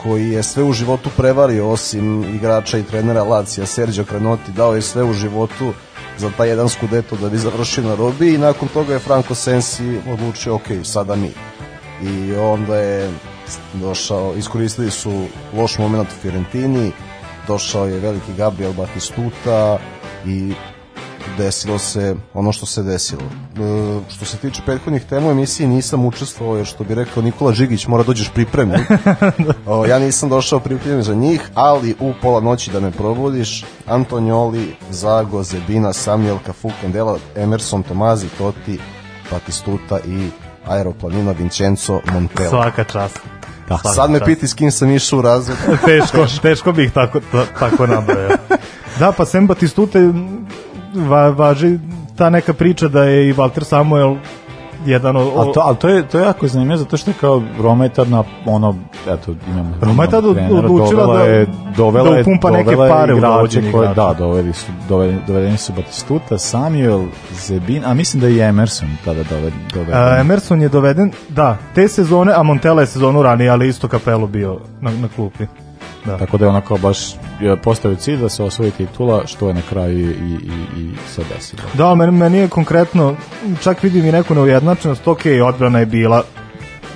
koji je sve u životu prevario osim igrača i trenera Lacija, Sergio Crenoti, dao je sve u životu za taj jedan skudeto da bi završio na robi i nakon toga je Franco Sensi odlučio ok, sada mi i onda je došao, iskoristili su loš moment u Fiorentini, došao je veliki Gabriel Batistuta i desilo se ono što se desilo. E, što se tiče prethodnih tema u emisiji nisam učestvovao jer što bi rekao Nikola Žigić mora dođeš pripremljen. o, ja nisam došao pripremljen za njih, ali u pola noći da me probudiš Antonioli, Zago, Zebina, Samuel, Cafu, Candela, Emerson, Tomazi, Totti, Batistuta i Aeroplanina Vincenzo Montella. Svaka čast. Svaka Sad me čast. piti s kim sam išao u razred. teško, teško bih tako, ta, tako nabrojao. Da, pa sem Batistute va, važi ta neka priča da je i Walter Samuel jedan od... Ali to, ali to je, to je jako zanimljivo zato što je kao Roma je tad na ono, eto, imam Roma je tad odlučila da- je, dovela da upumpa neke pare u dovođenje koje. Da, doveli su, dovedeni, dovedeni su Batistuta, Samuel, Zebin, a mislim da je i Emerson tada doveden. doveden. A, Emerson je doveden, da, te sezone, a Montella je sezonu ranije, ali isto Capello bio na, na klupi. Da. Tako da je onako baš postavio cilj da se osvoji titula, što je na kraju i, i, i sad desilo. Da, meni, meni je konkretno, čak vidim i neku neujednačenost, ok, odbrana je bila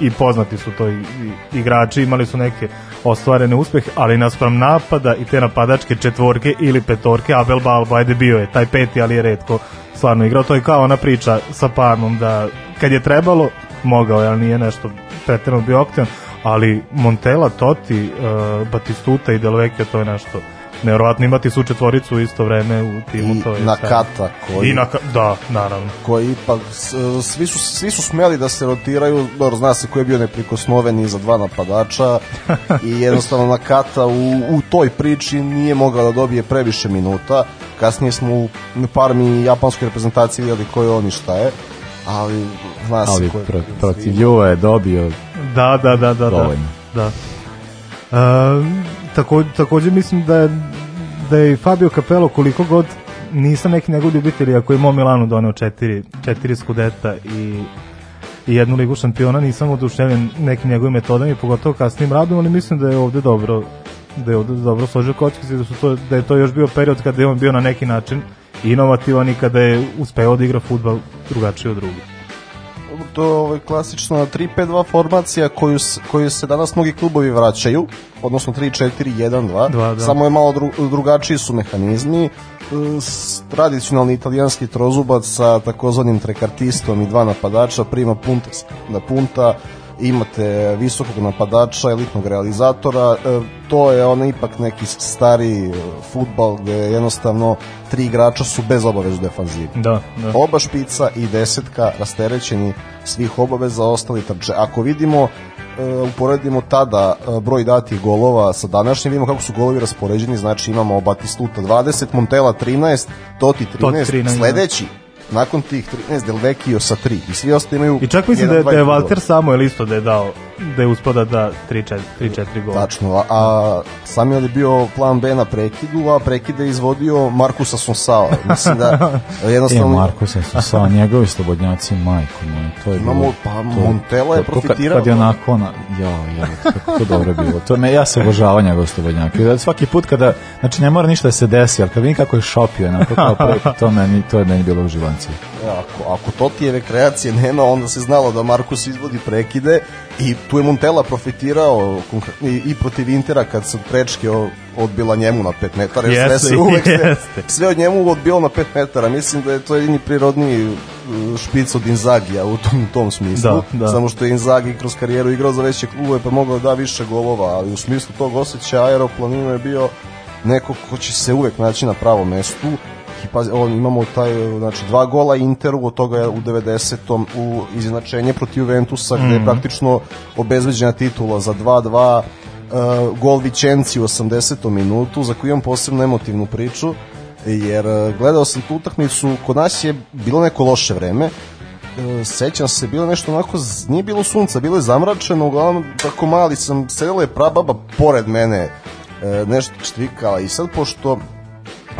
i poznati su to i, i, igrači, imali su neke ostvarene uspehe, ali naspram napada i te napadačke četvorke ili petorke, Abel Balbo, ajde bio je taj peti, ali je redko stvarno igrao, to je kao ona priča sa Parmom da kad je trebalo, mogao je, ali nije nešto pretjerano bio aktivan, ali Montella, Totti, uh, Batistuta i Del Vecchio, to je nešto nevjerovatno imati su četvoricu u isto vreme u timu. I to je Nakata koji- I Naka, da, naravno. koji ipak svi su, svi su smeli da se rotiraju, dobro zna se ko je bio neprikosnoven za dva napadača i jednostavno Nakata u, u toj priči nije mogao da dobije previše minuta kasnije smo u parmi japanskoj reprezentaciji vidjeli ko je on i šta je ali zna se Ali ko je pro, protiv Juva je dobio Da, da, da, da. Da. Dovoljno. da. E, tako, takođe mislim da je, da je Fabio Capello koliko god nisam neki njegov ljubitelj, ako je Mo Milanu doneo četiri, četiri skudeta i i jednu ligu šampiona, nisam oduševljen nekim njegovim metodama i pogotovo kasnim radom, ali mislim da je ovde dobro da je ovde dobro složio kockice, da, su to, da je to još bio period kada je on bio na neki način inovativan i kada je uspeo da igra futbal drugačije od drugih. To je ovaj klasična 3-5-2 formacija koju, koju se danas mnogi klubovi vraćaju, odnosno 3-4-1-2, Dva, da. samo je malo dru, drugačiji su mehanizmi. E, Tradicionalni italijanski trozubac sa takozvanim trekartistom i dva napadača prima punta s- na punta, imate visokog napadača, elitnog realizatora, e, to je on ipak neki stari e, futbal gde jednostavno tri igrača su bez obavez u defanzivi. Da, da. Oba špica i desetka rasterećeni svih obaveza, ostali trče. Ako vidimo e, uporedimo tada broj datih golova sa današnjim, vidimo kako su golovi raspoređeni, znači imamo Batistuta 20, Montela 13, Toti 13, Totti 13, da. sledeći nakon tih 13 Del Vecchio sa 3 i svi ostali imaju I čak mislim da je, da je Walter Samuel isto da je dao, da je uspio da da 3-4 gola. Tačno, a, a Samuel je bio plan B na prekidu, a prekide je izvodio Markusa Sonsao. Mislim da E, jednostavno... Marko se sa njegovi slobodnjaci, majko moja, to je Imamo, bilo... pa, to- Montella je to- to kad- profitirao. Kad je onako, ona, ja, ja, kako to dobro bilo. To me, ja se obožavam njegov slobodnjak. I da svaki put kada, znači ne mora ništa da se desi, ali kad vidim kako je šopio, onako kao prvi, to, meni, to je meni bilo uživanci. E, ako, ako Totijeve kreacije nema, onda se znalo da Markus izvodi prekide i tu je Montella profitirao i, i protiv Intera kad se prečke odbila njemu na 5 metara, jer sve Jeste, se uvek sve, jeste. sve od njemu odbilo na 5 metara. Mislim da je to jedini prirodni uh, špic od Inzagija u tom, tom smislu. Da, da. Samo što je Inzagi kroz karijeru igrao za veće klubove pa mogao da više golova, ali u smislu tog osjećaja aeroplaninu je bio neko ko će se uvek naći na pravom mestu i pazi, on, imamo taj, znači, dva gola Interu, od toga je u 90. u izjednačenje protiv Juventusa, gde je praktično obezveđena titula za 2-2, uh, gol Vičenci u 80. minutu, za koju imam posebno emotivnu priču, jer uh, gledao sam tu utakmicu, kod nas je bilo neko loše vreme, E, sećam se, bilo nešto onako, nije bilo sunca, bilo je zamračeno, uglavnom tako mali sam, sedela je prababa pored mene, e, nešto štrikala i sad pošto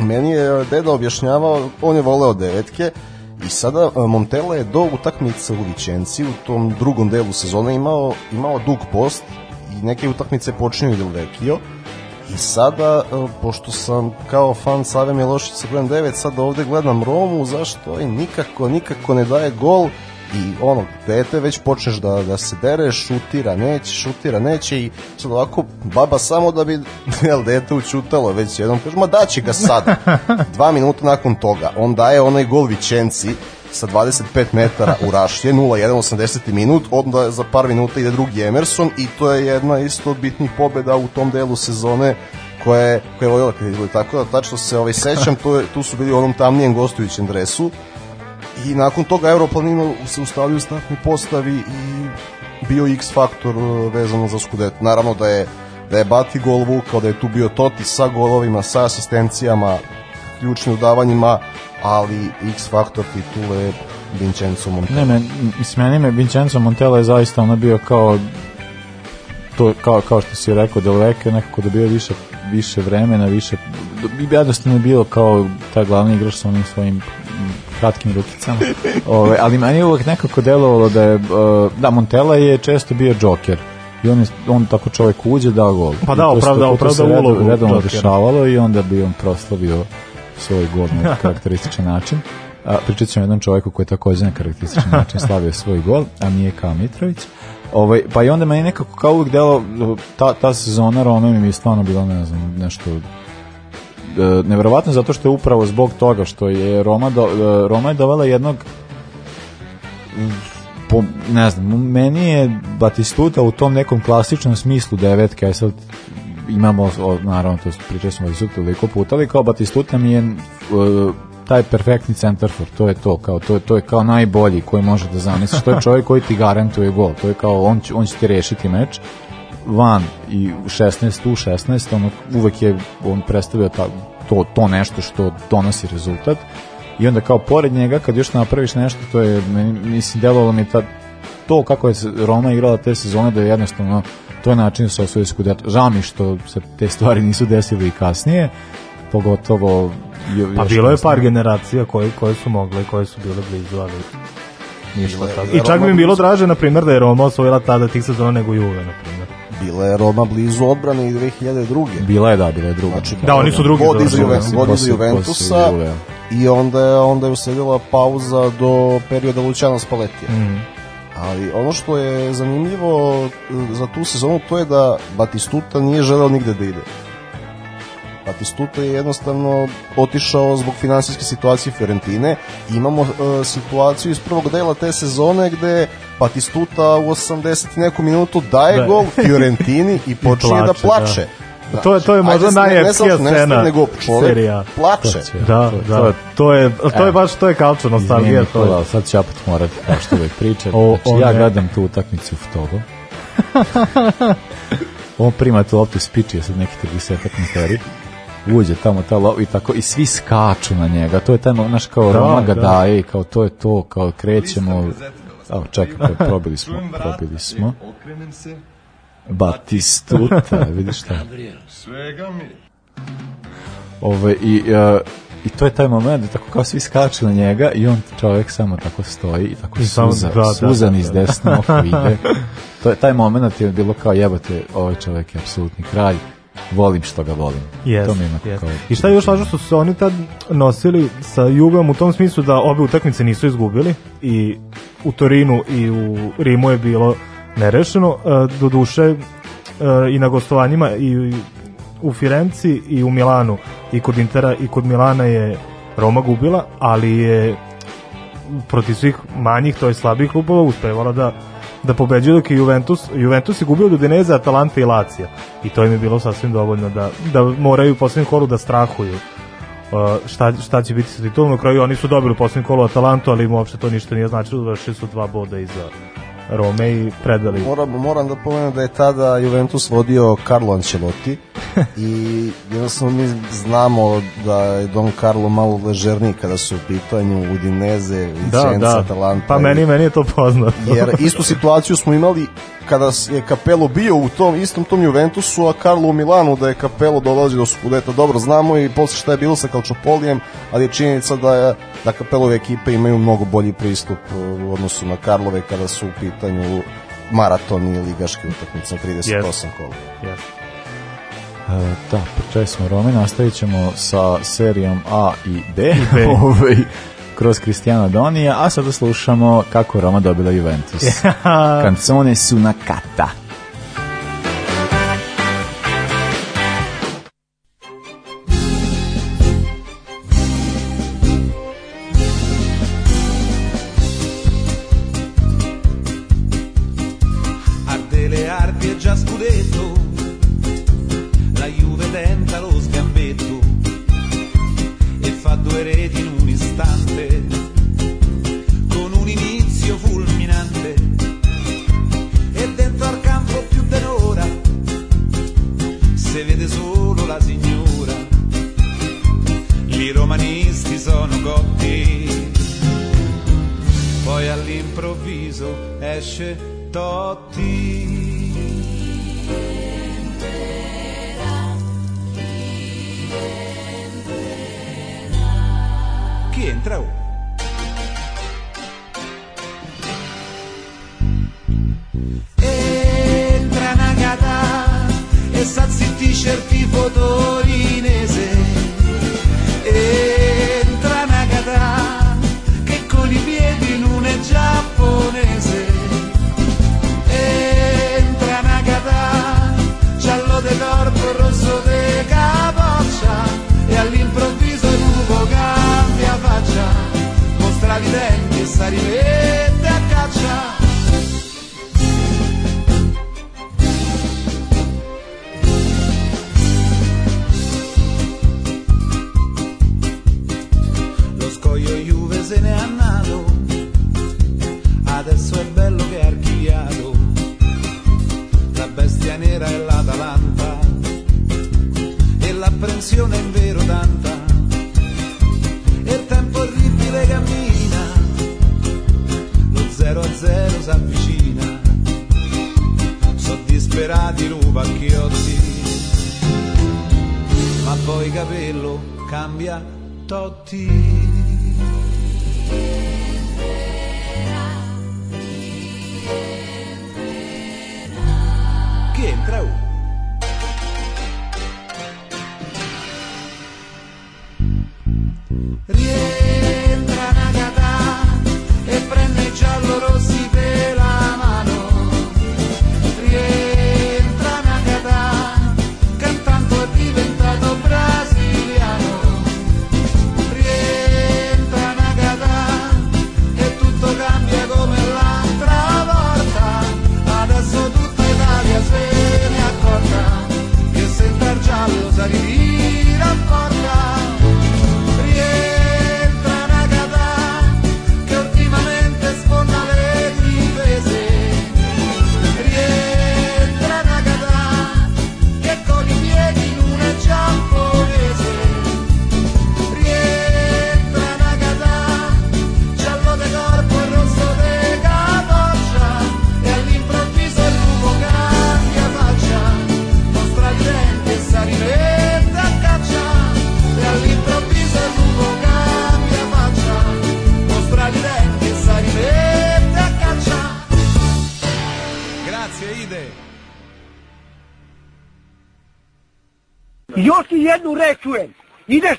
meni je deda objašnjavao, on je voleo devetke i sada e, Montella je do utakmice u Vičenci u tom drugom delu sezone imao, imao dug post i neke utakmice počinju Del Vecchio I sada, e, pošto sam kao fan Save Milošića gledam 9, sad ovde gledam Romu, zašto? Ovaj nikako, nikako ne daje gol i ono, dete već počneš da, da se dereš, šutira, neće, šutira, neće i sad ovako, baba samo da bi jel, dete učutalo već jednom, kaže, ma daće ga sad. Dva minuta nakon toga, on daje onaj gol Vičenci, sa 25 metara u Rašlje, 0-1, 80. minut, onda za par minuta ide drugi Emerson i to je jedna isto od bitnih pobeda u tom delu sezone koje, koje je bilo. Tako da tačno se ovaj, sećam, to je, tu su bili u onom tamnijem gostujućem dresu i nakon toga Europlanino se ustavio u startnoj postavi i bio X faktor e, vezano za Skudet. Naravno da je da je Bati gol vukao, da je tu bio Toti sa golovima, sa asistencijama, ključnim udavanjima, ali X faktor titule Vincenzo Montella. Ne, men, mislim, meni me Vincenzo Montella je zaista ono bio kao to, kao, kao što si rekao, Del Vecchio nekako dobio više, više vremena, više bi jednostavno bilo kao taj glavni igrač sa onim svojim kratkim rukicama. Ove, ali meni je uvek nekako delovalo da je, uh, da, Montella je često bio džoker i on, je, on tako čovjek uđe da gol. Pa da, opravda- opravda ulogu džokera. dešavalo i onda bi on proslavio svoj gol na karakterističan način. A, pričat ćemo jednom čovjeku koji je takođe na karakterističan način slavio svoj gol, a nije kao Mitrović. Ovaj, pa i onda meni nekako kao uvijek delo, ta, ta sezona Rome mi je stvarno bila, ne znam, nešto e, neverovatno zato što je upravo zbog toga što je Roma, do, e, Roma je dovela jednog po, ne znam, meni je Batistuta u tom nekom klasičnom smislu devetke, aj sad imamo, o, naravno, to pričali smo Batistuta toliko puta, ali kao Batistuta mi je e, taj perfektni centarfor, to je to, kao, to, je, to je kao najbolji koji može da zamisliš, to je čovjek koji ti garantuje gol, to je kao, on će, on će ti rešiti meč, van i u 16 u 16 on uvek je on predstavio ta, to, to nešto što donosi rezultat. I onda kao pored njega kad još napraviš nešto to je meni, mislim delovalo mi ta, to kako je Roma igrala te sezone da je jednostavno to je način da se osvoji skudet žao mi što se te stvari nisu desile i kasnije pogotovo jo- Pa bilo je par generacija koje, koje su mogle koje su bile blizu, ali ništa. I čak bi mi bilo draže, na primjer, da je Roma osvojila tada tih sezona nego Juve, na primjer. Bila je Roma blizu odbrane i 2002. bila je da, bila je druga Znači, Da, oni su drugi Vod iza, završili. Juven, vod iza Posle- Juventusa posle Juve. i onda je, onda je usledila pauza do perioda Luciano Spallettija. Mhm. Ali ono što je zanimljivo e, za tu sezonu to je da Batistuta nije želeo nigde da ide. Batistuta je jednostavno otišao zbog finansijske situacije Fiorentine. Imamo e, situaciju iz prvog dela te sezone gde Batistuta u 80 i neku minutu daje Da. gol Fiorentini i počinje da plače, plače. da. To je- to je možda ne- ne najepskija scena nego čovek serija. plače. Će- Da, to- da, to- je, to je E. baš, to je kalčo nostalgija. To je. Nikola, sad ću opet morati, kao što uvek pričam. O, znači, o ja ne. gledam tu utakmicu u togo. On prima tu loptu spiči sad neki 30 metari. Uđe tamo ta lopta i tako i svi skaču na njega. To je taj naš kao Da, Roma ga da. daje i kao to je to, kao krećemo. Evo, čekaj, pro- probili smo, probili smo. Batistuta, vidiš šta? Svega mi. Ove, i, e, I to je taj moment da tako kao svi skaču na njega i on čovjek samo tako stoji i tako samo- suza, da, da, suzan da, iz da. desno oko ide. To je, taj moment je bilo kao jebate, ovaj čovjek je apsolutni kralj, volim što ga volim. Yes, to mi ima yes. kao... I šta je još važno što su oni tad nosili sa Juveom u tom smislu da obe utakmice nisu izgubili i u Torinu i u Rimu je bilo nerešeno. E, do duše e, i na gostovanjima i u Firenci i u Milanu i kod Intera i kod Milana je Roma gubila, ali je protiv svih manjih, to je slabih klubova uspevala da da pobeđuje dok je Juventus, Juventus je gubio od Udineze, Atalante i Lazio. I to im je bilo sasvim dovoljno da, da moraju u posljednjem kolu da strahuju uh, šta, šta će biti sa titulom, na kraju oni su dobili u posljednjem kolu Atalantu, ali im uopšte to ništa nije značilo, završili su dva boda iza Rome i predali. Moram, moram da pomenem da je tada Juventus vodio Carlo Ancelotti i jednostavno mi znamo da je Don Carlo malo ležerniji kada su u pitanju Udineze, da, Vicenza, da. Atalanta. pa meni, meni je to poznato Jer istu situaciju smo imali kada je Capello bio u tom istom tom Juventusu, a Carlo u Milanu da je Capello dolazi do Scudeta. Dobro, znamo i posle šta je bilo sa Calciopolijem, ali je činjenica da, da Capellove ekipe imaju mnogo bolji pristup uh, u odnosu na Karlove kada su u pitanju maraton i ligaške utakmice na 38 Yes. kola. Yes. E, da, pričali smo Rome, nastavit ćemo sa serijom A i B, B. ovaj, kroz Cristiano Donija, a sada slušamo kako Roma dobila Juventus. Canzone su na kata.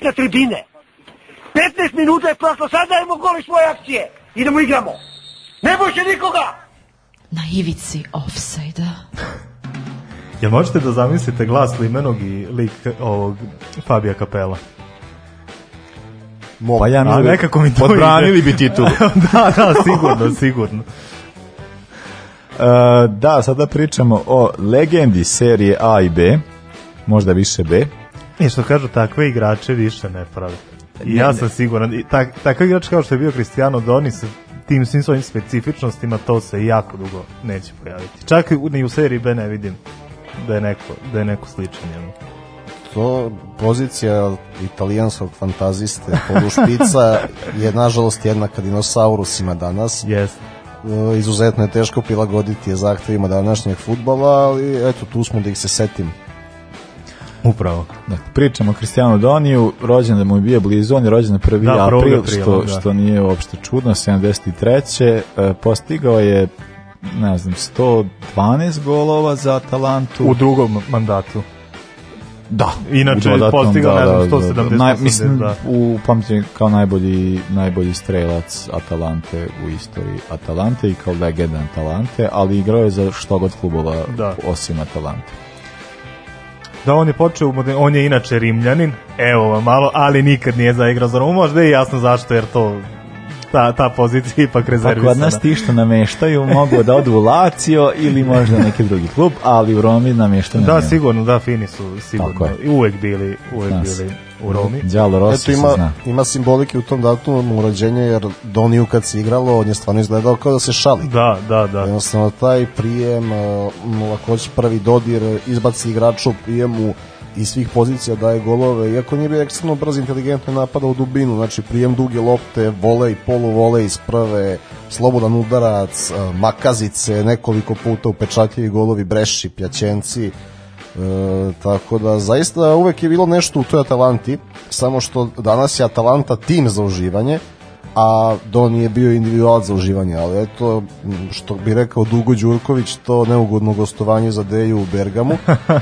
Na tribine. 15 minuta je prošlo, sad dajemo goli svoje akcije. Idemo igramo. Ne boj se nikoga. Na ivici offside-a. Jel možete da zamislite glas limenog i lik ovog Fabija Kapela? Pa ja mislim, nekako mi to odbranili ide. bi titulu. da, da, sigurno, sigurno. E, da, sada pričamo o legendi serije A i B, možda više B. I što kažu, takve igrače više ne prave. I ja sam siguran, i tak, takav igrač kao što je bio Cristiano Doni sa tim svim svojim specifičnostima, to se jako dugo neće pojaviti. Čak i u- ni u seriji B ne vidim da je neko, da je neko sličan njemu. To pozicija italijanskog fantaziste polušpica je nažalost jednaka dinosaurusima danas. Yes. izuzetno je teško prilagoditi je zahtevima današnjeg futbala, ali eto tu smo da ih se setim. Upravo. Da, pričamo o Kristijanu Doniju, rođen da mu je bio blizu, on je rođen na 1. Da, 1. april, aprila, što, da. što nije uopšte čudno, 73. E, postigao je ne znam, 112 golova za Atalantu. U drugom mandatu. Da. Inače je postigao, ne znam, 170, Naj, mislim, 82. u pamćenju kao najbolji, najbolji strelac Atalante u istoriji Atalante i kao legenda Atalante, ali igrao je za što god klubova Da. osim Atalante. Da, on je počeo, on je inače Rimljanin, evo vam malo, ali nikad nije zaigrao za Romu, možda je jasno zašto, jer to ta, ta pozicija ipak Pa rezervisana. kod nas ti što nameštaju mogu da odu u Lazio ili možda neki drugi klub, ali u Romi nameštaju Da, sigurno, da, fini su sigurno. Uvek bili, uvek bili u Romi. Đalo Rossi Eto se ima, zna. ima simbolike u tom datumu rođenja jer Doniju kad se igralo on je stvarno izgledao kao da se šali. Da, da, da. Jednostavno taj prijem, lakoć prvi dodir, izbaci igrača u prijemu iz svih pozicija daje golove, iako nije bio ekstremno brz, inteligentno je napada u dubinu, znači prijem duge lopte, volej, polu volej iz prve, slobodan udarac, uh, makazice, nekoliko puta upečatljivi golovi, breši, pjaćenci, E, tako da zaista uvek je bilo nešto u toj Atalanti, samo što danas je Atalanta tim za uživanje, a Don je bio individualac za uživanje, ali eto, što bi rekao Dugo Đurković, to neugodno gostovanje za Deju u Bergamu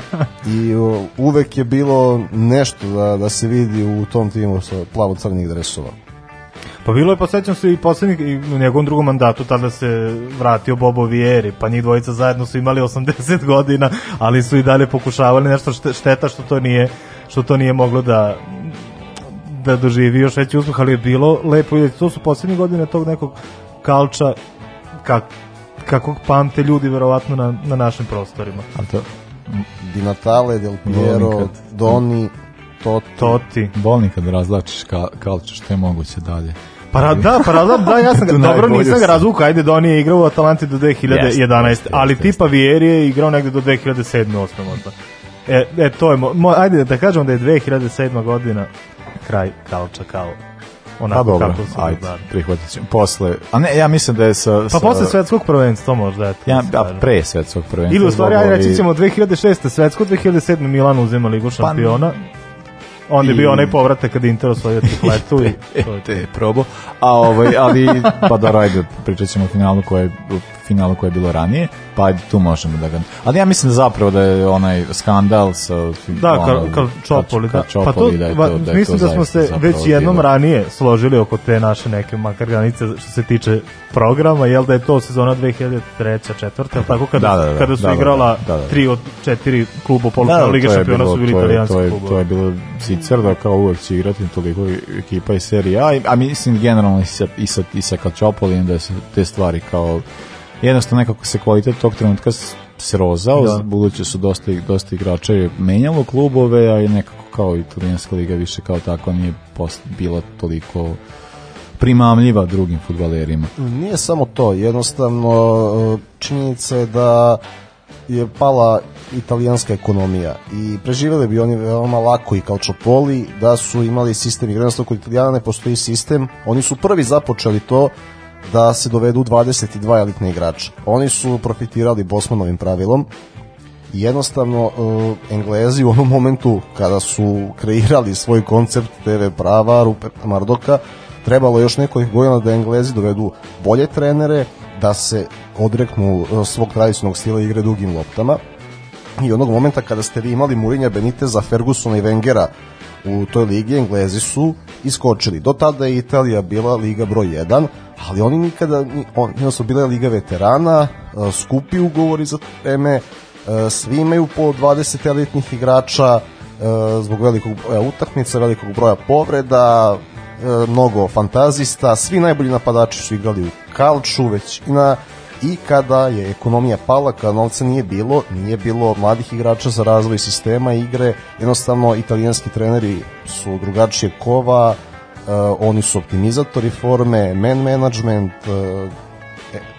i uvek je bilo nešto da, da se vidi u tom timu sa plavo-crnih dresova. Pa bilo je, posećam se i poslednjih, i u njegovom drugom mandatu, tada se vratio Bobo Vieri, pa njih dvojica zajedno su imali 80 godina, ali su i dalje pokušavali nešto šte- šteta što to nije, što to nije moglo da da doživi još veći uspeh, ali je bilo lepo vidjeti. To su poslednje godine tog nekog kalča kak, kakvog pamte ljudi verovatno na, na našim prostorima. A to, Di Natale, Del Piero, Doni, Totti. Toti. Bolni kad razlačiš ka, kalču, što je moguće dalje. Pa ra- da, pa ra- da, da, ja sam ga, dobro, nisam ga razvukao, ajde, Doni je igrao u Atalanti do 2011, Jeste, ali jeste, tipa Vieri je igrao negde do 2007. 8. možda. E, e to je, mo, mo, ajde da kažemo da je 2007. godina kraj Kalča kao Pa onako dobro, kako su ajde, gledali. prihvatit ćemo. Posle, a ne, ja mislim da je sa... Pa sa- posle svetskog prvenstva možda, eto. Ja, da kažem. pre svetskog prvenstva. Ili u stvari, ajde reći ćemo 2006. svetsko, 2007. Milan uzima ligu šampiona. Onda je bio onaj povratak kada je Inter osvojio tripletu i to je te je probo. A ovaj, ali, pa dobro, ajde, pričat ćemo o finalu koje, finalu koje je bilo ranije, pa ajde, tu možemo da ga... Ali ja mislim da zapravo da je onaj skandal sa... Da, ono, kao, kao Čopoli, da. Ka, Pa to, da to, da mislim to da smo se već jednom bilo. ranije složili oko te naše neke makar granice što se tiče programa, jel da je to sezona 2003. četvrta, jel tako kada, Da, da, da, kada su da, da, igrala da, da. tri od četiri kluba Da, da, Lige šampiona su bili italijanski klubovi. To je bilo zicer da kao uvek će igrati toliko ekipa iz serije A, i- a mislim generalno i sa, i sa, i sa Kačopolijem da se te stvari kao jednostavno nekako se kvalitet tog trenutka srozao, Da. budući su dosta, dosta igrača je menjalo klubove, a i nekako kao italijanska liga više kao takva nije post, bila toliko primamljiva drugim futbalerima. Nije samo to, jednostavno e, činjenica je da je pala italijanska ekonomija i preživjeli bi oni veoma lako i kao Čopoli da su imali sistem jednostavno kod Italijana ne postoji sistem, oni su prvi započeli to da se dovedu 22 elitne igrača. Oni su profitirali Bosmanovim pravilom i jednostavno e, Englezi u onom momentu kada su kreirali svoj koncept TV prava Ruperta Mardoka trebalo još nekoliko godina da Englezi dovedu bolje trenere da se odreknu e, svog tradicionalnog stila igre dugim loptama i onog momenta kada ste vi imali Mourinho Beniteza, Fergusona i Wengera u toj ligi, Englezi su iskočili. Do tada je Italija bila liga broj 1, ali oni nikada, ni- on, jednostavno bila liga veterana, e, skupi ugovori za vreme, e, svi imaju po 20 elitnih igrača, zbog velikog broja utakmica, velikog broja povreda, mnogo fantazista, svi najbolji napadači su igrali u Kalču, većina i kada je ekonomija pala, kada novca nije bilo, nije bilo mladih igrača za razvoj sistema igre, jednostavno italijanski treneri su drugačije kova, e, oni su optimizatori forme, man management, e,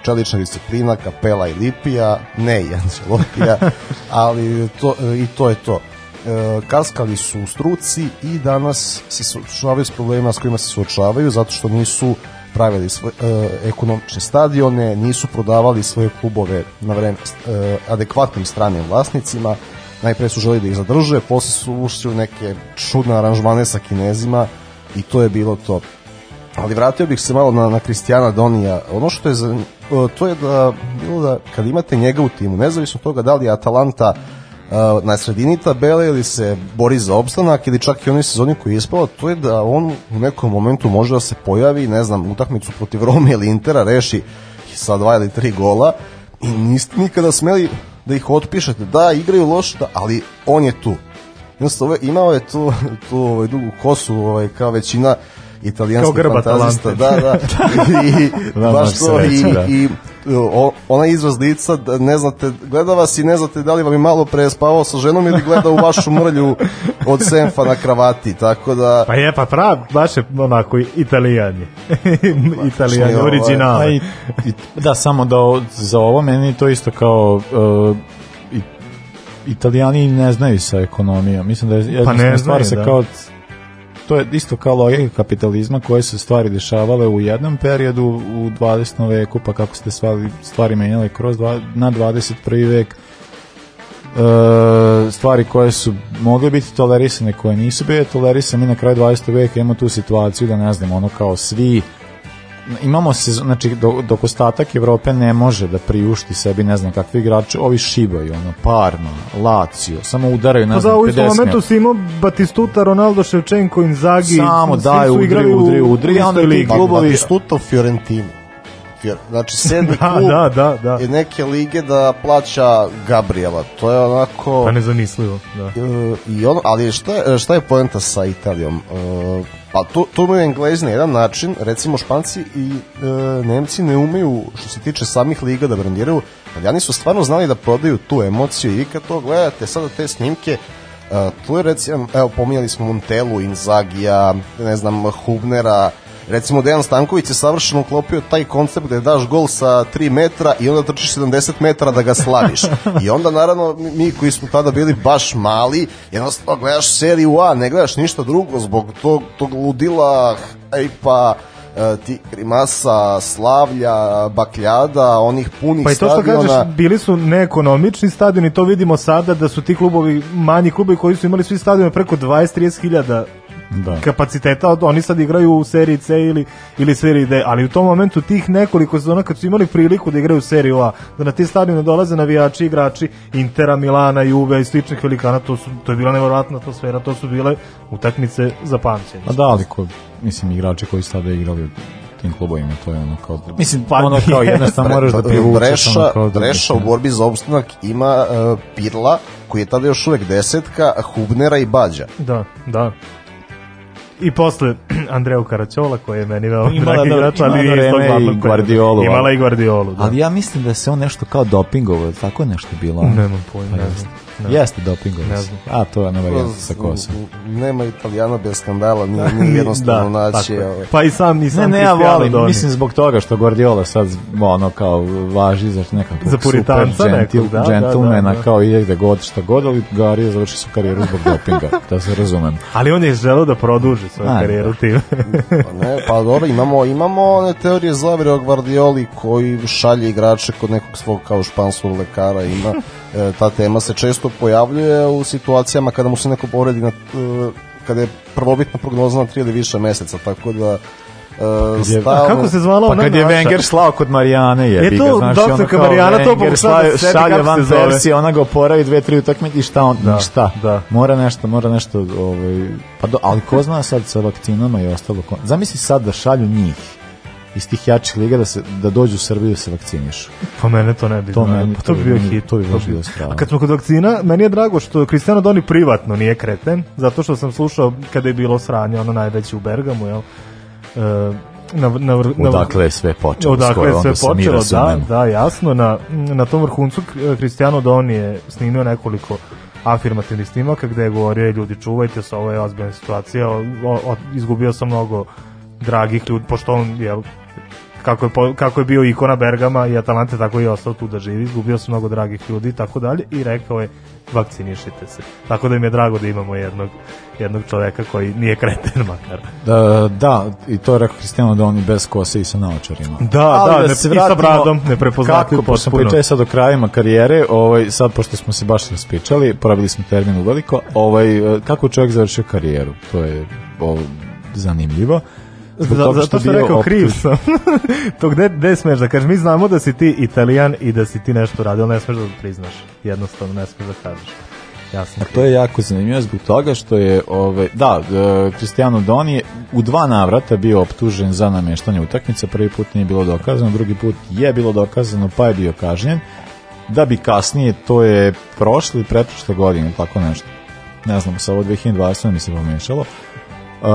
čelična disciplina, Kapela i Lipija, ne i Ancelotija, ali to, i to je to. E, kaskali su u struci i danas se suočavaju s problemima s kojima se suočavaju zato što nisu pravili svoje e, ekonomične stadione, nisu prodavali svoje klubove na vreme e, adekvatnim stranim vlasnicima. Najpre su želi da ih zadrže, posle su ušli u neke čudne aranžmane sa Kinezima i to je bilo to. Ali vratio bih se malo na, na Kristijana Donija. Ono što je, za, e, to je da, bilo da kad imate njega u timu, nezavisno toga da li je Atalanta uh, na sredini tabele ili se bori za opstanak ili čak i onoj sezoni koji je ispala, to je da on u nekom momentu može da se pojavi, ne znam, utakmicu protiv Rome ili Intera reši sa dva ili tri gola i niste nikada smeli da ih otpišete. Da, igraju loše, da, ali on je tu. Jednostavno, imao je tu, tu ovaj, dugu kosu, ovaj, kao većina italijanskih Grb fantazista. Da, da. I, Da, baš to. reći, I, da. i o, onaj izraz lica, da ne znate, gleda vas i ne znate da li vam je malo pre spavao sa ženom ili gleda u vašu mrlju od senfa na kravati, tako da... Pa je, pa prav, baš je onako italijan je. italijan je, je, ovaj, original. Pa i, i, da, samo da o- za ovo meni to isto kao uh, i, italijani ne znaju sa ekonomijom. Mislim da je jednostavno ne stvar znaju, se da. kao to je isto kao logika kapitalizma koje se stvari dešavale u jednom periodu u 20. veku pa kako ste stvari, stvari menjale kroz dva, na 21. vek e, stvari koje su mogle biti tolerisane koje nisu bile tolerisane mi na kraju 20. veka imamo tu situaciju da ne znam ono kao svi imamo se, znači dok, dok ostatak Evrope ne može da priušti sebi ne znam kakvi igrači, ovi šibaju ono, Parma, Lazio, samo udaraju ne Pa da, u 50 istom momentu si imao Batistuta, Ronaldo, Ševčenko, Inzaghi. Samo svi daj, su udri, igrali u- udri, u udri, a istoj onda ti ligi. klubovi- Batistuta u Fiorentinu. Fior, znači, sedmi Da, klub da, da, da. je neke lige da plaća Gabriela. To je onako... Pa nezamislivo, da. E, i ono, ali šta, je- šta je poenta sa Italijom? E, pa to, to imaju Englezi na jedan način, recimo Španci i e, Nemci ne umeju, što se tiče samih liga da brandiraju, Italijani su stvarno znali da prodaju tu emociju i vi kad to gledate sada te snimke, e, tu je recimo, evo pominjali smo Montelu, Inzagija, ne znam, Hubnera, Recimo Dejan Stanković je savršeno uklopio taj koncept da je daš gol sa 3 metra i onda trčiš 70 metara da ga slaviš. I onda naravno mi koji smo tada bili baš mali, jednostavno gledaš seriju A, ne gledaš ništa drugo zbog tog, tog ludila, ejpa, e, ti grimasa, slavlja, bakljada, onih punih Pa i to što stadiona. kažeš, bili su neekonomični stadioni, to vidimo sada da su ti klubovi, manji klubovi koji su imali svi stadione preko 20-30 hiljada Da. kapaciteta, oni sad igraju u seriji C ili, ili seriji D, ali u tom momentu tih nekoliko sezona kad su imali priliku da igraju u seriju A, da na ti stadione dolaze navijači, igrači Intera, Milana, Juve i sličnih velikana, to, su, to je bila nevjerojatna atmosfera, to su bile utakmice za pamćenje. Pa da, ali ko, mislim, igrači koji su tada igrali u tim klubovima, to je ono kao... Mislim, Pa ono kao jednostavno moraš da privučeš ono kao da... U borbi za opstanak ima uh, Pirla, koji je tada još uvek desetka, Hubnera i Bađa. Da, da. I posle Andreu Karaćola koji je meni veoma Imala dragi da- igrač, ali tog vreme i. Guardiolu, Imala i Guardiolu, da. Ali ja mislim da se on nešto kao dopingovao, tako je nešto bilo. Nemam pojma, Pa ne znam. Ne. Jeste dopingovao. Ne znam. A, to je ona varijanta sa kosom. Nema italijana bez skandala, nije, nije jednostavno da, naći. je. ovaj. Pa i sam Ne, nisam ne, ja Cristiano volim, Doni. mislim zbog toga što Guardiola sad ono kao važi za nekakvog Za puritanca super nekog, gentil, da, da, gentlemana, da, da. kao ide gde god šta god, ali Gari je završio su karijeru zbog dopinga, da se razumem. Ali on je želeo da produži svoju A, karijeru da. tim. Pa ne, pa dobro, imamo, imamo one teorije zavere o Guardioli koji šalje igrače kod nekog svog kao španskog lekara ima. E, ta tema se često pojavljuje u situacijama kada mu se neko povredi na, e, kada je prvobitna prognoza na tri ili više meseca, tako da e, je- A kako se zvala Pa kad je? Wenger slao kod Marijane, je, E to, doktorka Marijana to pokušava da se seti šalje van. Persije, ona ga oporavi dve, tri utakmice i šta on, Da, ništa. da. Mora nešto, mora nešto, ovaj, pa do, ali ko zna sad sa vakcinama i ostalo, ko, zamisli sad da šalju njih iz tih jačih liga da se da dođu u Srbiju da se vakcinišu. Pa mene to ne bi To meni- pa to to bi bi bio hit. to bi baš bi- bilo strava. A kad smo kod vakcina, meni je drago što Cristiano Doni privatno nije kreten, zato što sam slušao kada je bilo sranje, ono najveće u Bergamu, jel? E, na, na, na, Odakle je sve počelo, Odakle skoro, je sve počelo, da, da, jasno. Na, na tom vrhuncu K- Cristiano Doni je snimio nekoliko afirmativnih snimaka gde je govorio, "Ej, ljudi, čuvajte se, ovo je ozbiljna situacija, o, o, izgubio sam mnogo dragih ljudi, pošto on, jel, kako je, po- kako je bio ikona Bergama i Atalante, tako je i ostao tu da živi, izgubio sam mnogo dragih ljudi i tako dalje i rekao je vakcinišite se. Tako da im je drago da imamo jednog, jednog čoveka koji nije kreten makar. Da, da, i to je rekao Cristiano da oni bez kose i sa naočarima. Da, Ali da, ne- se i sa vratimo bradom, neprepoznatljiv Kako, pošto smo pričali sad o krajima karijere, ovaj, sad pošto smo se baš raspričali, porabili smo termin u veliko, ovaj, kako čovjek završio karijeru, to je o, zanimljivo. Zbog Za, toga zato što je rekao optuž- kriv sam. to gde, gde smeš da kažeš? Mi znamo da si ti italijan i da si ti nešto radio, ne smeš da priznaš. Jednostavno ne smeš da kažeš. Jasno. A to je jako zanimljivo zbog toga što je ovaj da e, Cristiano Doni je u dva navrata bio optužen za nameštanje utakmice, prvi put nije bilo dokazano, drugi put je bilo dokazano, pa je bio kažnjen. Da bi kasnije to je prošle i pretprošle godine, tako nešto. Ne znam, sa ovo 2020 mi se pomešalo. Uh,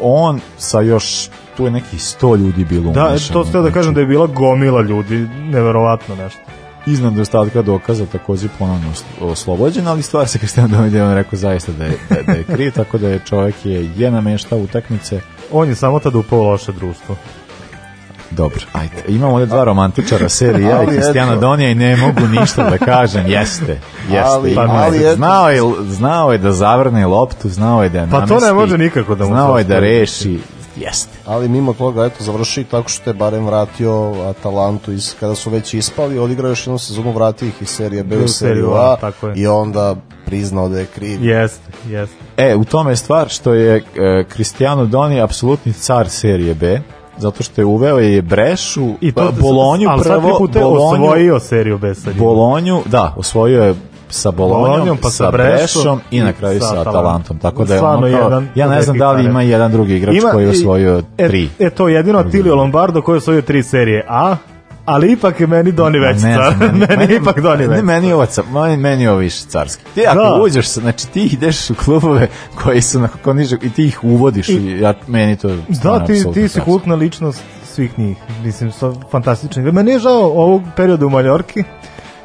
on sa još tu je neki 100 ljudi bilo Da, umešano. to ste da kažem da je bila gomila ljudi, neverovatno nešto. iznad nedostatka dokaza takođe ponovno os- oslobođen, ali stvar se Doni on rekao zaista da je, da, da je kriv, tako da je čovjek je, je nameštao utakmice. On je samo tad upao loše društvo. Dobro, ajde. Imamo ovdje dva romantičara serije, ja i eto. Donija i ne mogu ništa da kažem, jeste. Jeste, Ali- ali je, znao, je, znao je da zavrne loptu, znao je da je Pa to ne može nikako da mu Znao je da reši, jeste. Ali mimo toga, eto, završi tako što je barem vratio Atalantu iz, kada su već ispali, odigrao još jednu sezonu, vratio ih iz serije B u seriju A tako je. i onda priznao da je kriv. Jeste, jeste. E, u tome je stvar što je e, Cristiano Doni apsolutni car serije B, zato što je uveo je Brešu, I to, Bolonju ali prvo, puta Bolonju, osvojio seriju sad. Bolonju, da, osvojio je sa Bolonjom, pa sa sa Brešom Brešom i na kraju sa sa Atalantom. Atalantom. Tako da je ono kao, jedan ja ne znam da li ima jedan drugi igrač koji je osvojio e, tri. E, to jedino Attilio Lombardo koji je osvojio tri serije A, ali ipak je meni Doni već Ne car. znam, meni, je ipak Doni ne, već meni je ovo, meni, meni je ovo više carski. Ti ako Da. uđeš, znači ti ideš u klubove koji su nakon niže i ti ih uvodiš i, ja, meni to Da, stvarno ti, apsolutno ti si kultna ličnost svih njih. Mislim, sa fantastični. Meni je žao ovog perioda u Maljorki,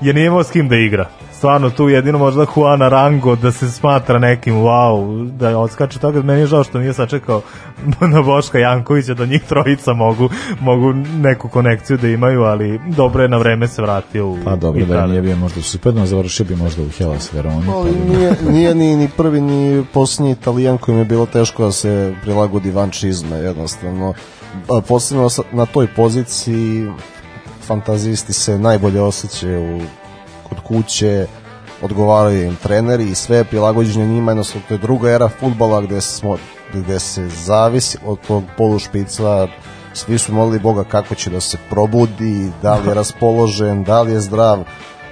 je nije imao s kim da igra. Stvarno tu jedino možda Juan Arango da se smatra nekim wow, da je odskače toga. Meni je žao što nije sačekao na Boška Jankovića da njih trojica mogu, mogu neku konekciju da imaju, ali dobro je na vreme se vratio u Pa dobro, da Italiju. nije bio možda u Suspedno, završio bi možda u Hellas Veroni. Ali pa nije, nije ni, ni prvi ni posljednji italijan kojim je bilo teško da se prilagodi van čizme jednostavno. Posebno na toj poziciji fantazisti se najbolje osjećaju kod kuće, odgovaraju im treneri i sve je prilagođeno njima, jednostavno to je druga era futbala gde, smo, gde se zavisi od tog polušpica, svi su molili Boga kako će da se probudi, da li je raspoložen, da li je zdrav,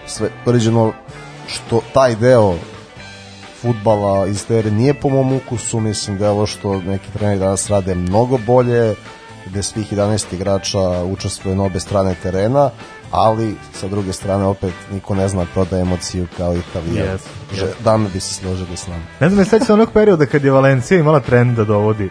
sve pređeno što taj deo futbala iz tere nije po mom ukusu, mislim da je ovo što neki treneri danas rade mnogo bolje, gde svih 11 igrača učestvuje na obe strane terena, ali sa druge strane opet niko ne zna da proda emociju kao Italija. Yes, yes. Dame bi se složili s nama. Ne znam, ne sećam se onog perioda kad je Valencija imala trend da dovodi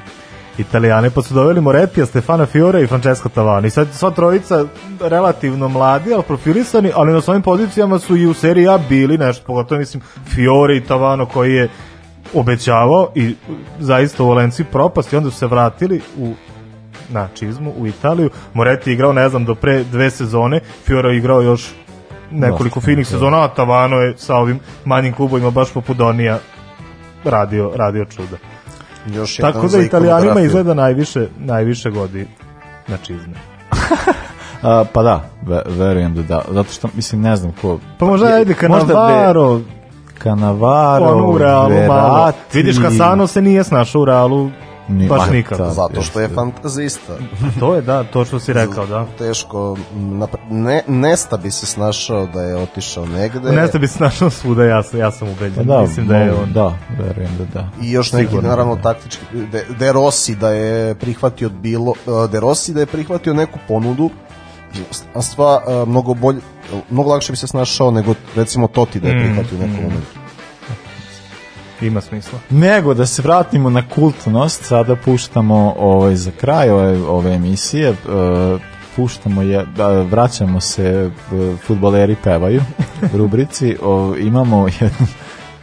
Italijane, pa su doveli Moretija, Stefana Fiore i Francesco Tavani. Sad sva trojica relativno mladi, ali profilisani, ali na svojim pozicijama su i u seriji A bili nešto, pogotovo mislim Fiore i Tavano koji je obećavao i zaista u Valenciji propast i onda su se vratili u na čizmu u Italiju. Moretti je igrao, ne znam, do pre dve sezone, Fiore je igrao još nekoliko Dosta, finih da. sezona, a Tavano je sa ovim manjim klubovima baš poput Donija radio, radio čuda. Još Tako da Italijanima izgleda najviše, najviše godi na čizme. A, pa da, ve, verujem da da, zato što, mislim, ne znam ko... Pa možda ajde Možda Cannavaro, Cannavaro, ono u Realu malo. Verratti. Vidiš, Casano se nije snašao u Realu Ni- baš nikako. da. Zato što je fantazista. To je, da, to što si rekao, da. Teško, ne, Nesta bi se snašao da je otišao negde. Ne znam bi se našao svuda, ja, sam- ja sam ubeđen. Pa da, Mislim da je on... Da, verujem da da. I još neki, Sigurno. naravno, taktički, De, De Rossi da je prihvatio bilo, uh, De Rossi da je prihvatio neku ponudu, a sva uh, mnogo bolje, mnogo lakše bi se snašao nego recimo Toti da je Mm, prihvatio neku mm. Ima smisla. Nego da se vratimo na kultnost, sada puštamo ovaj, za kraj ove, ove emisije, e, puštamo je, da, vraćamo se e, futboleri pevaju rubrici, o, imamo jednu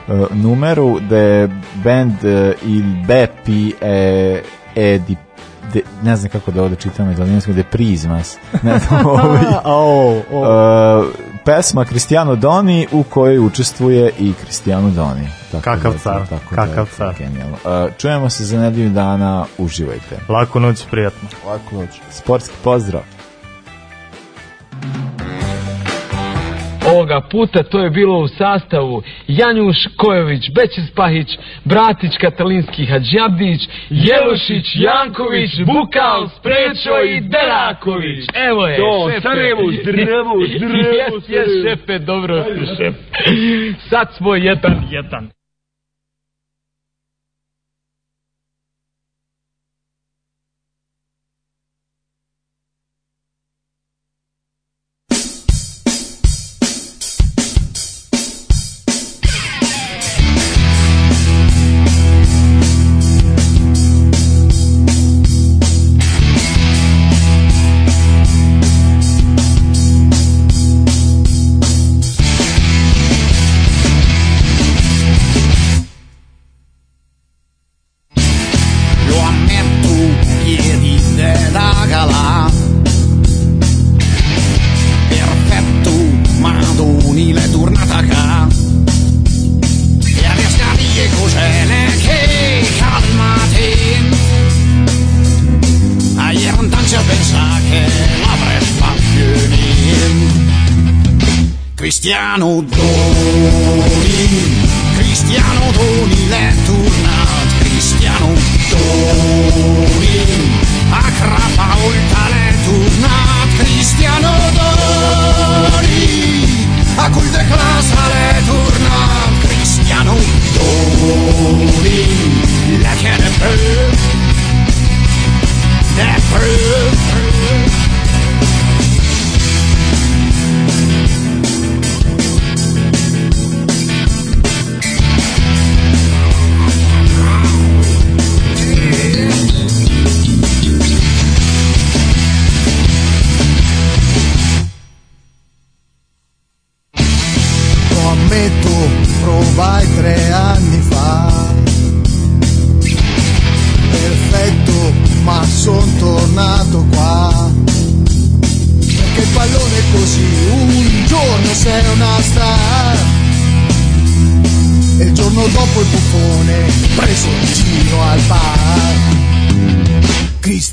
e, numeru da je band e, Il Beppi e, e di de, ne znam kako da ovde čitam na italijanskom, de Prismas. Ne znam, ovaj, o, Uh, pesma Cristiano Doni u kojoj učestvuje i Cristiano Doni. Tako Kakav da, car, tako kakav da, car. Genijalno. Uh, čujemo se za nedelju dana, uživajte. Laku noć, prijatno. Laku noć. Sportski pozdrav. Ovoga puta to je bilo u sastavu Janjuš Kojović, Bećis Pahić, Bratić Katalinski Hadžabdić, Jelušić, Janković, Bukal, Sprečo i Deraković. Evo je, To, šefe. Sarajevo, zdravo, Jes, jes, Sarajevo. šefe, dobro. Sad smo jedan, jedan. Cristiano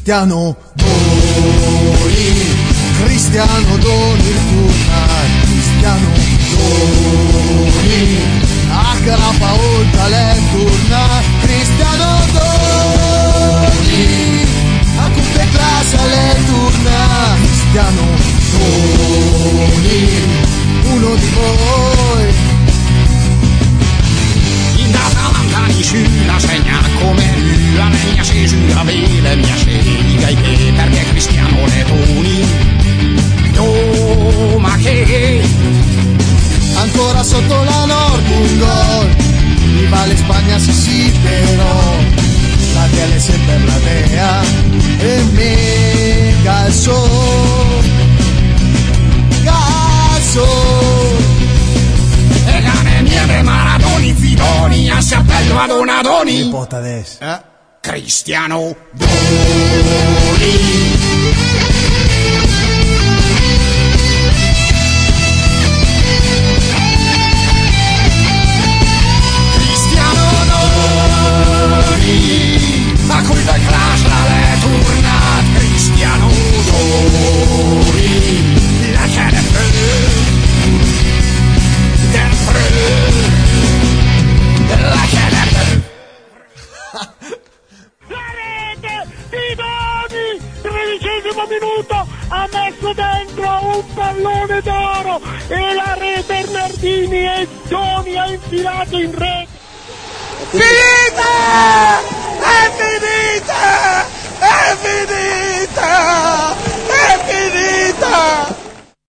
Cristiano Doni, Cristiano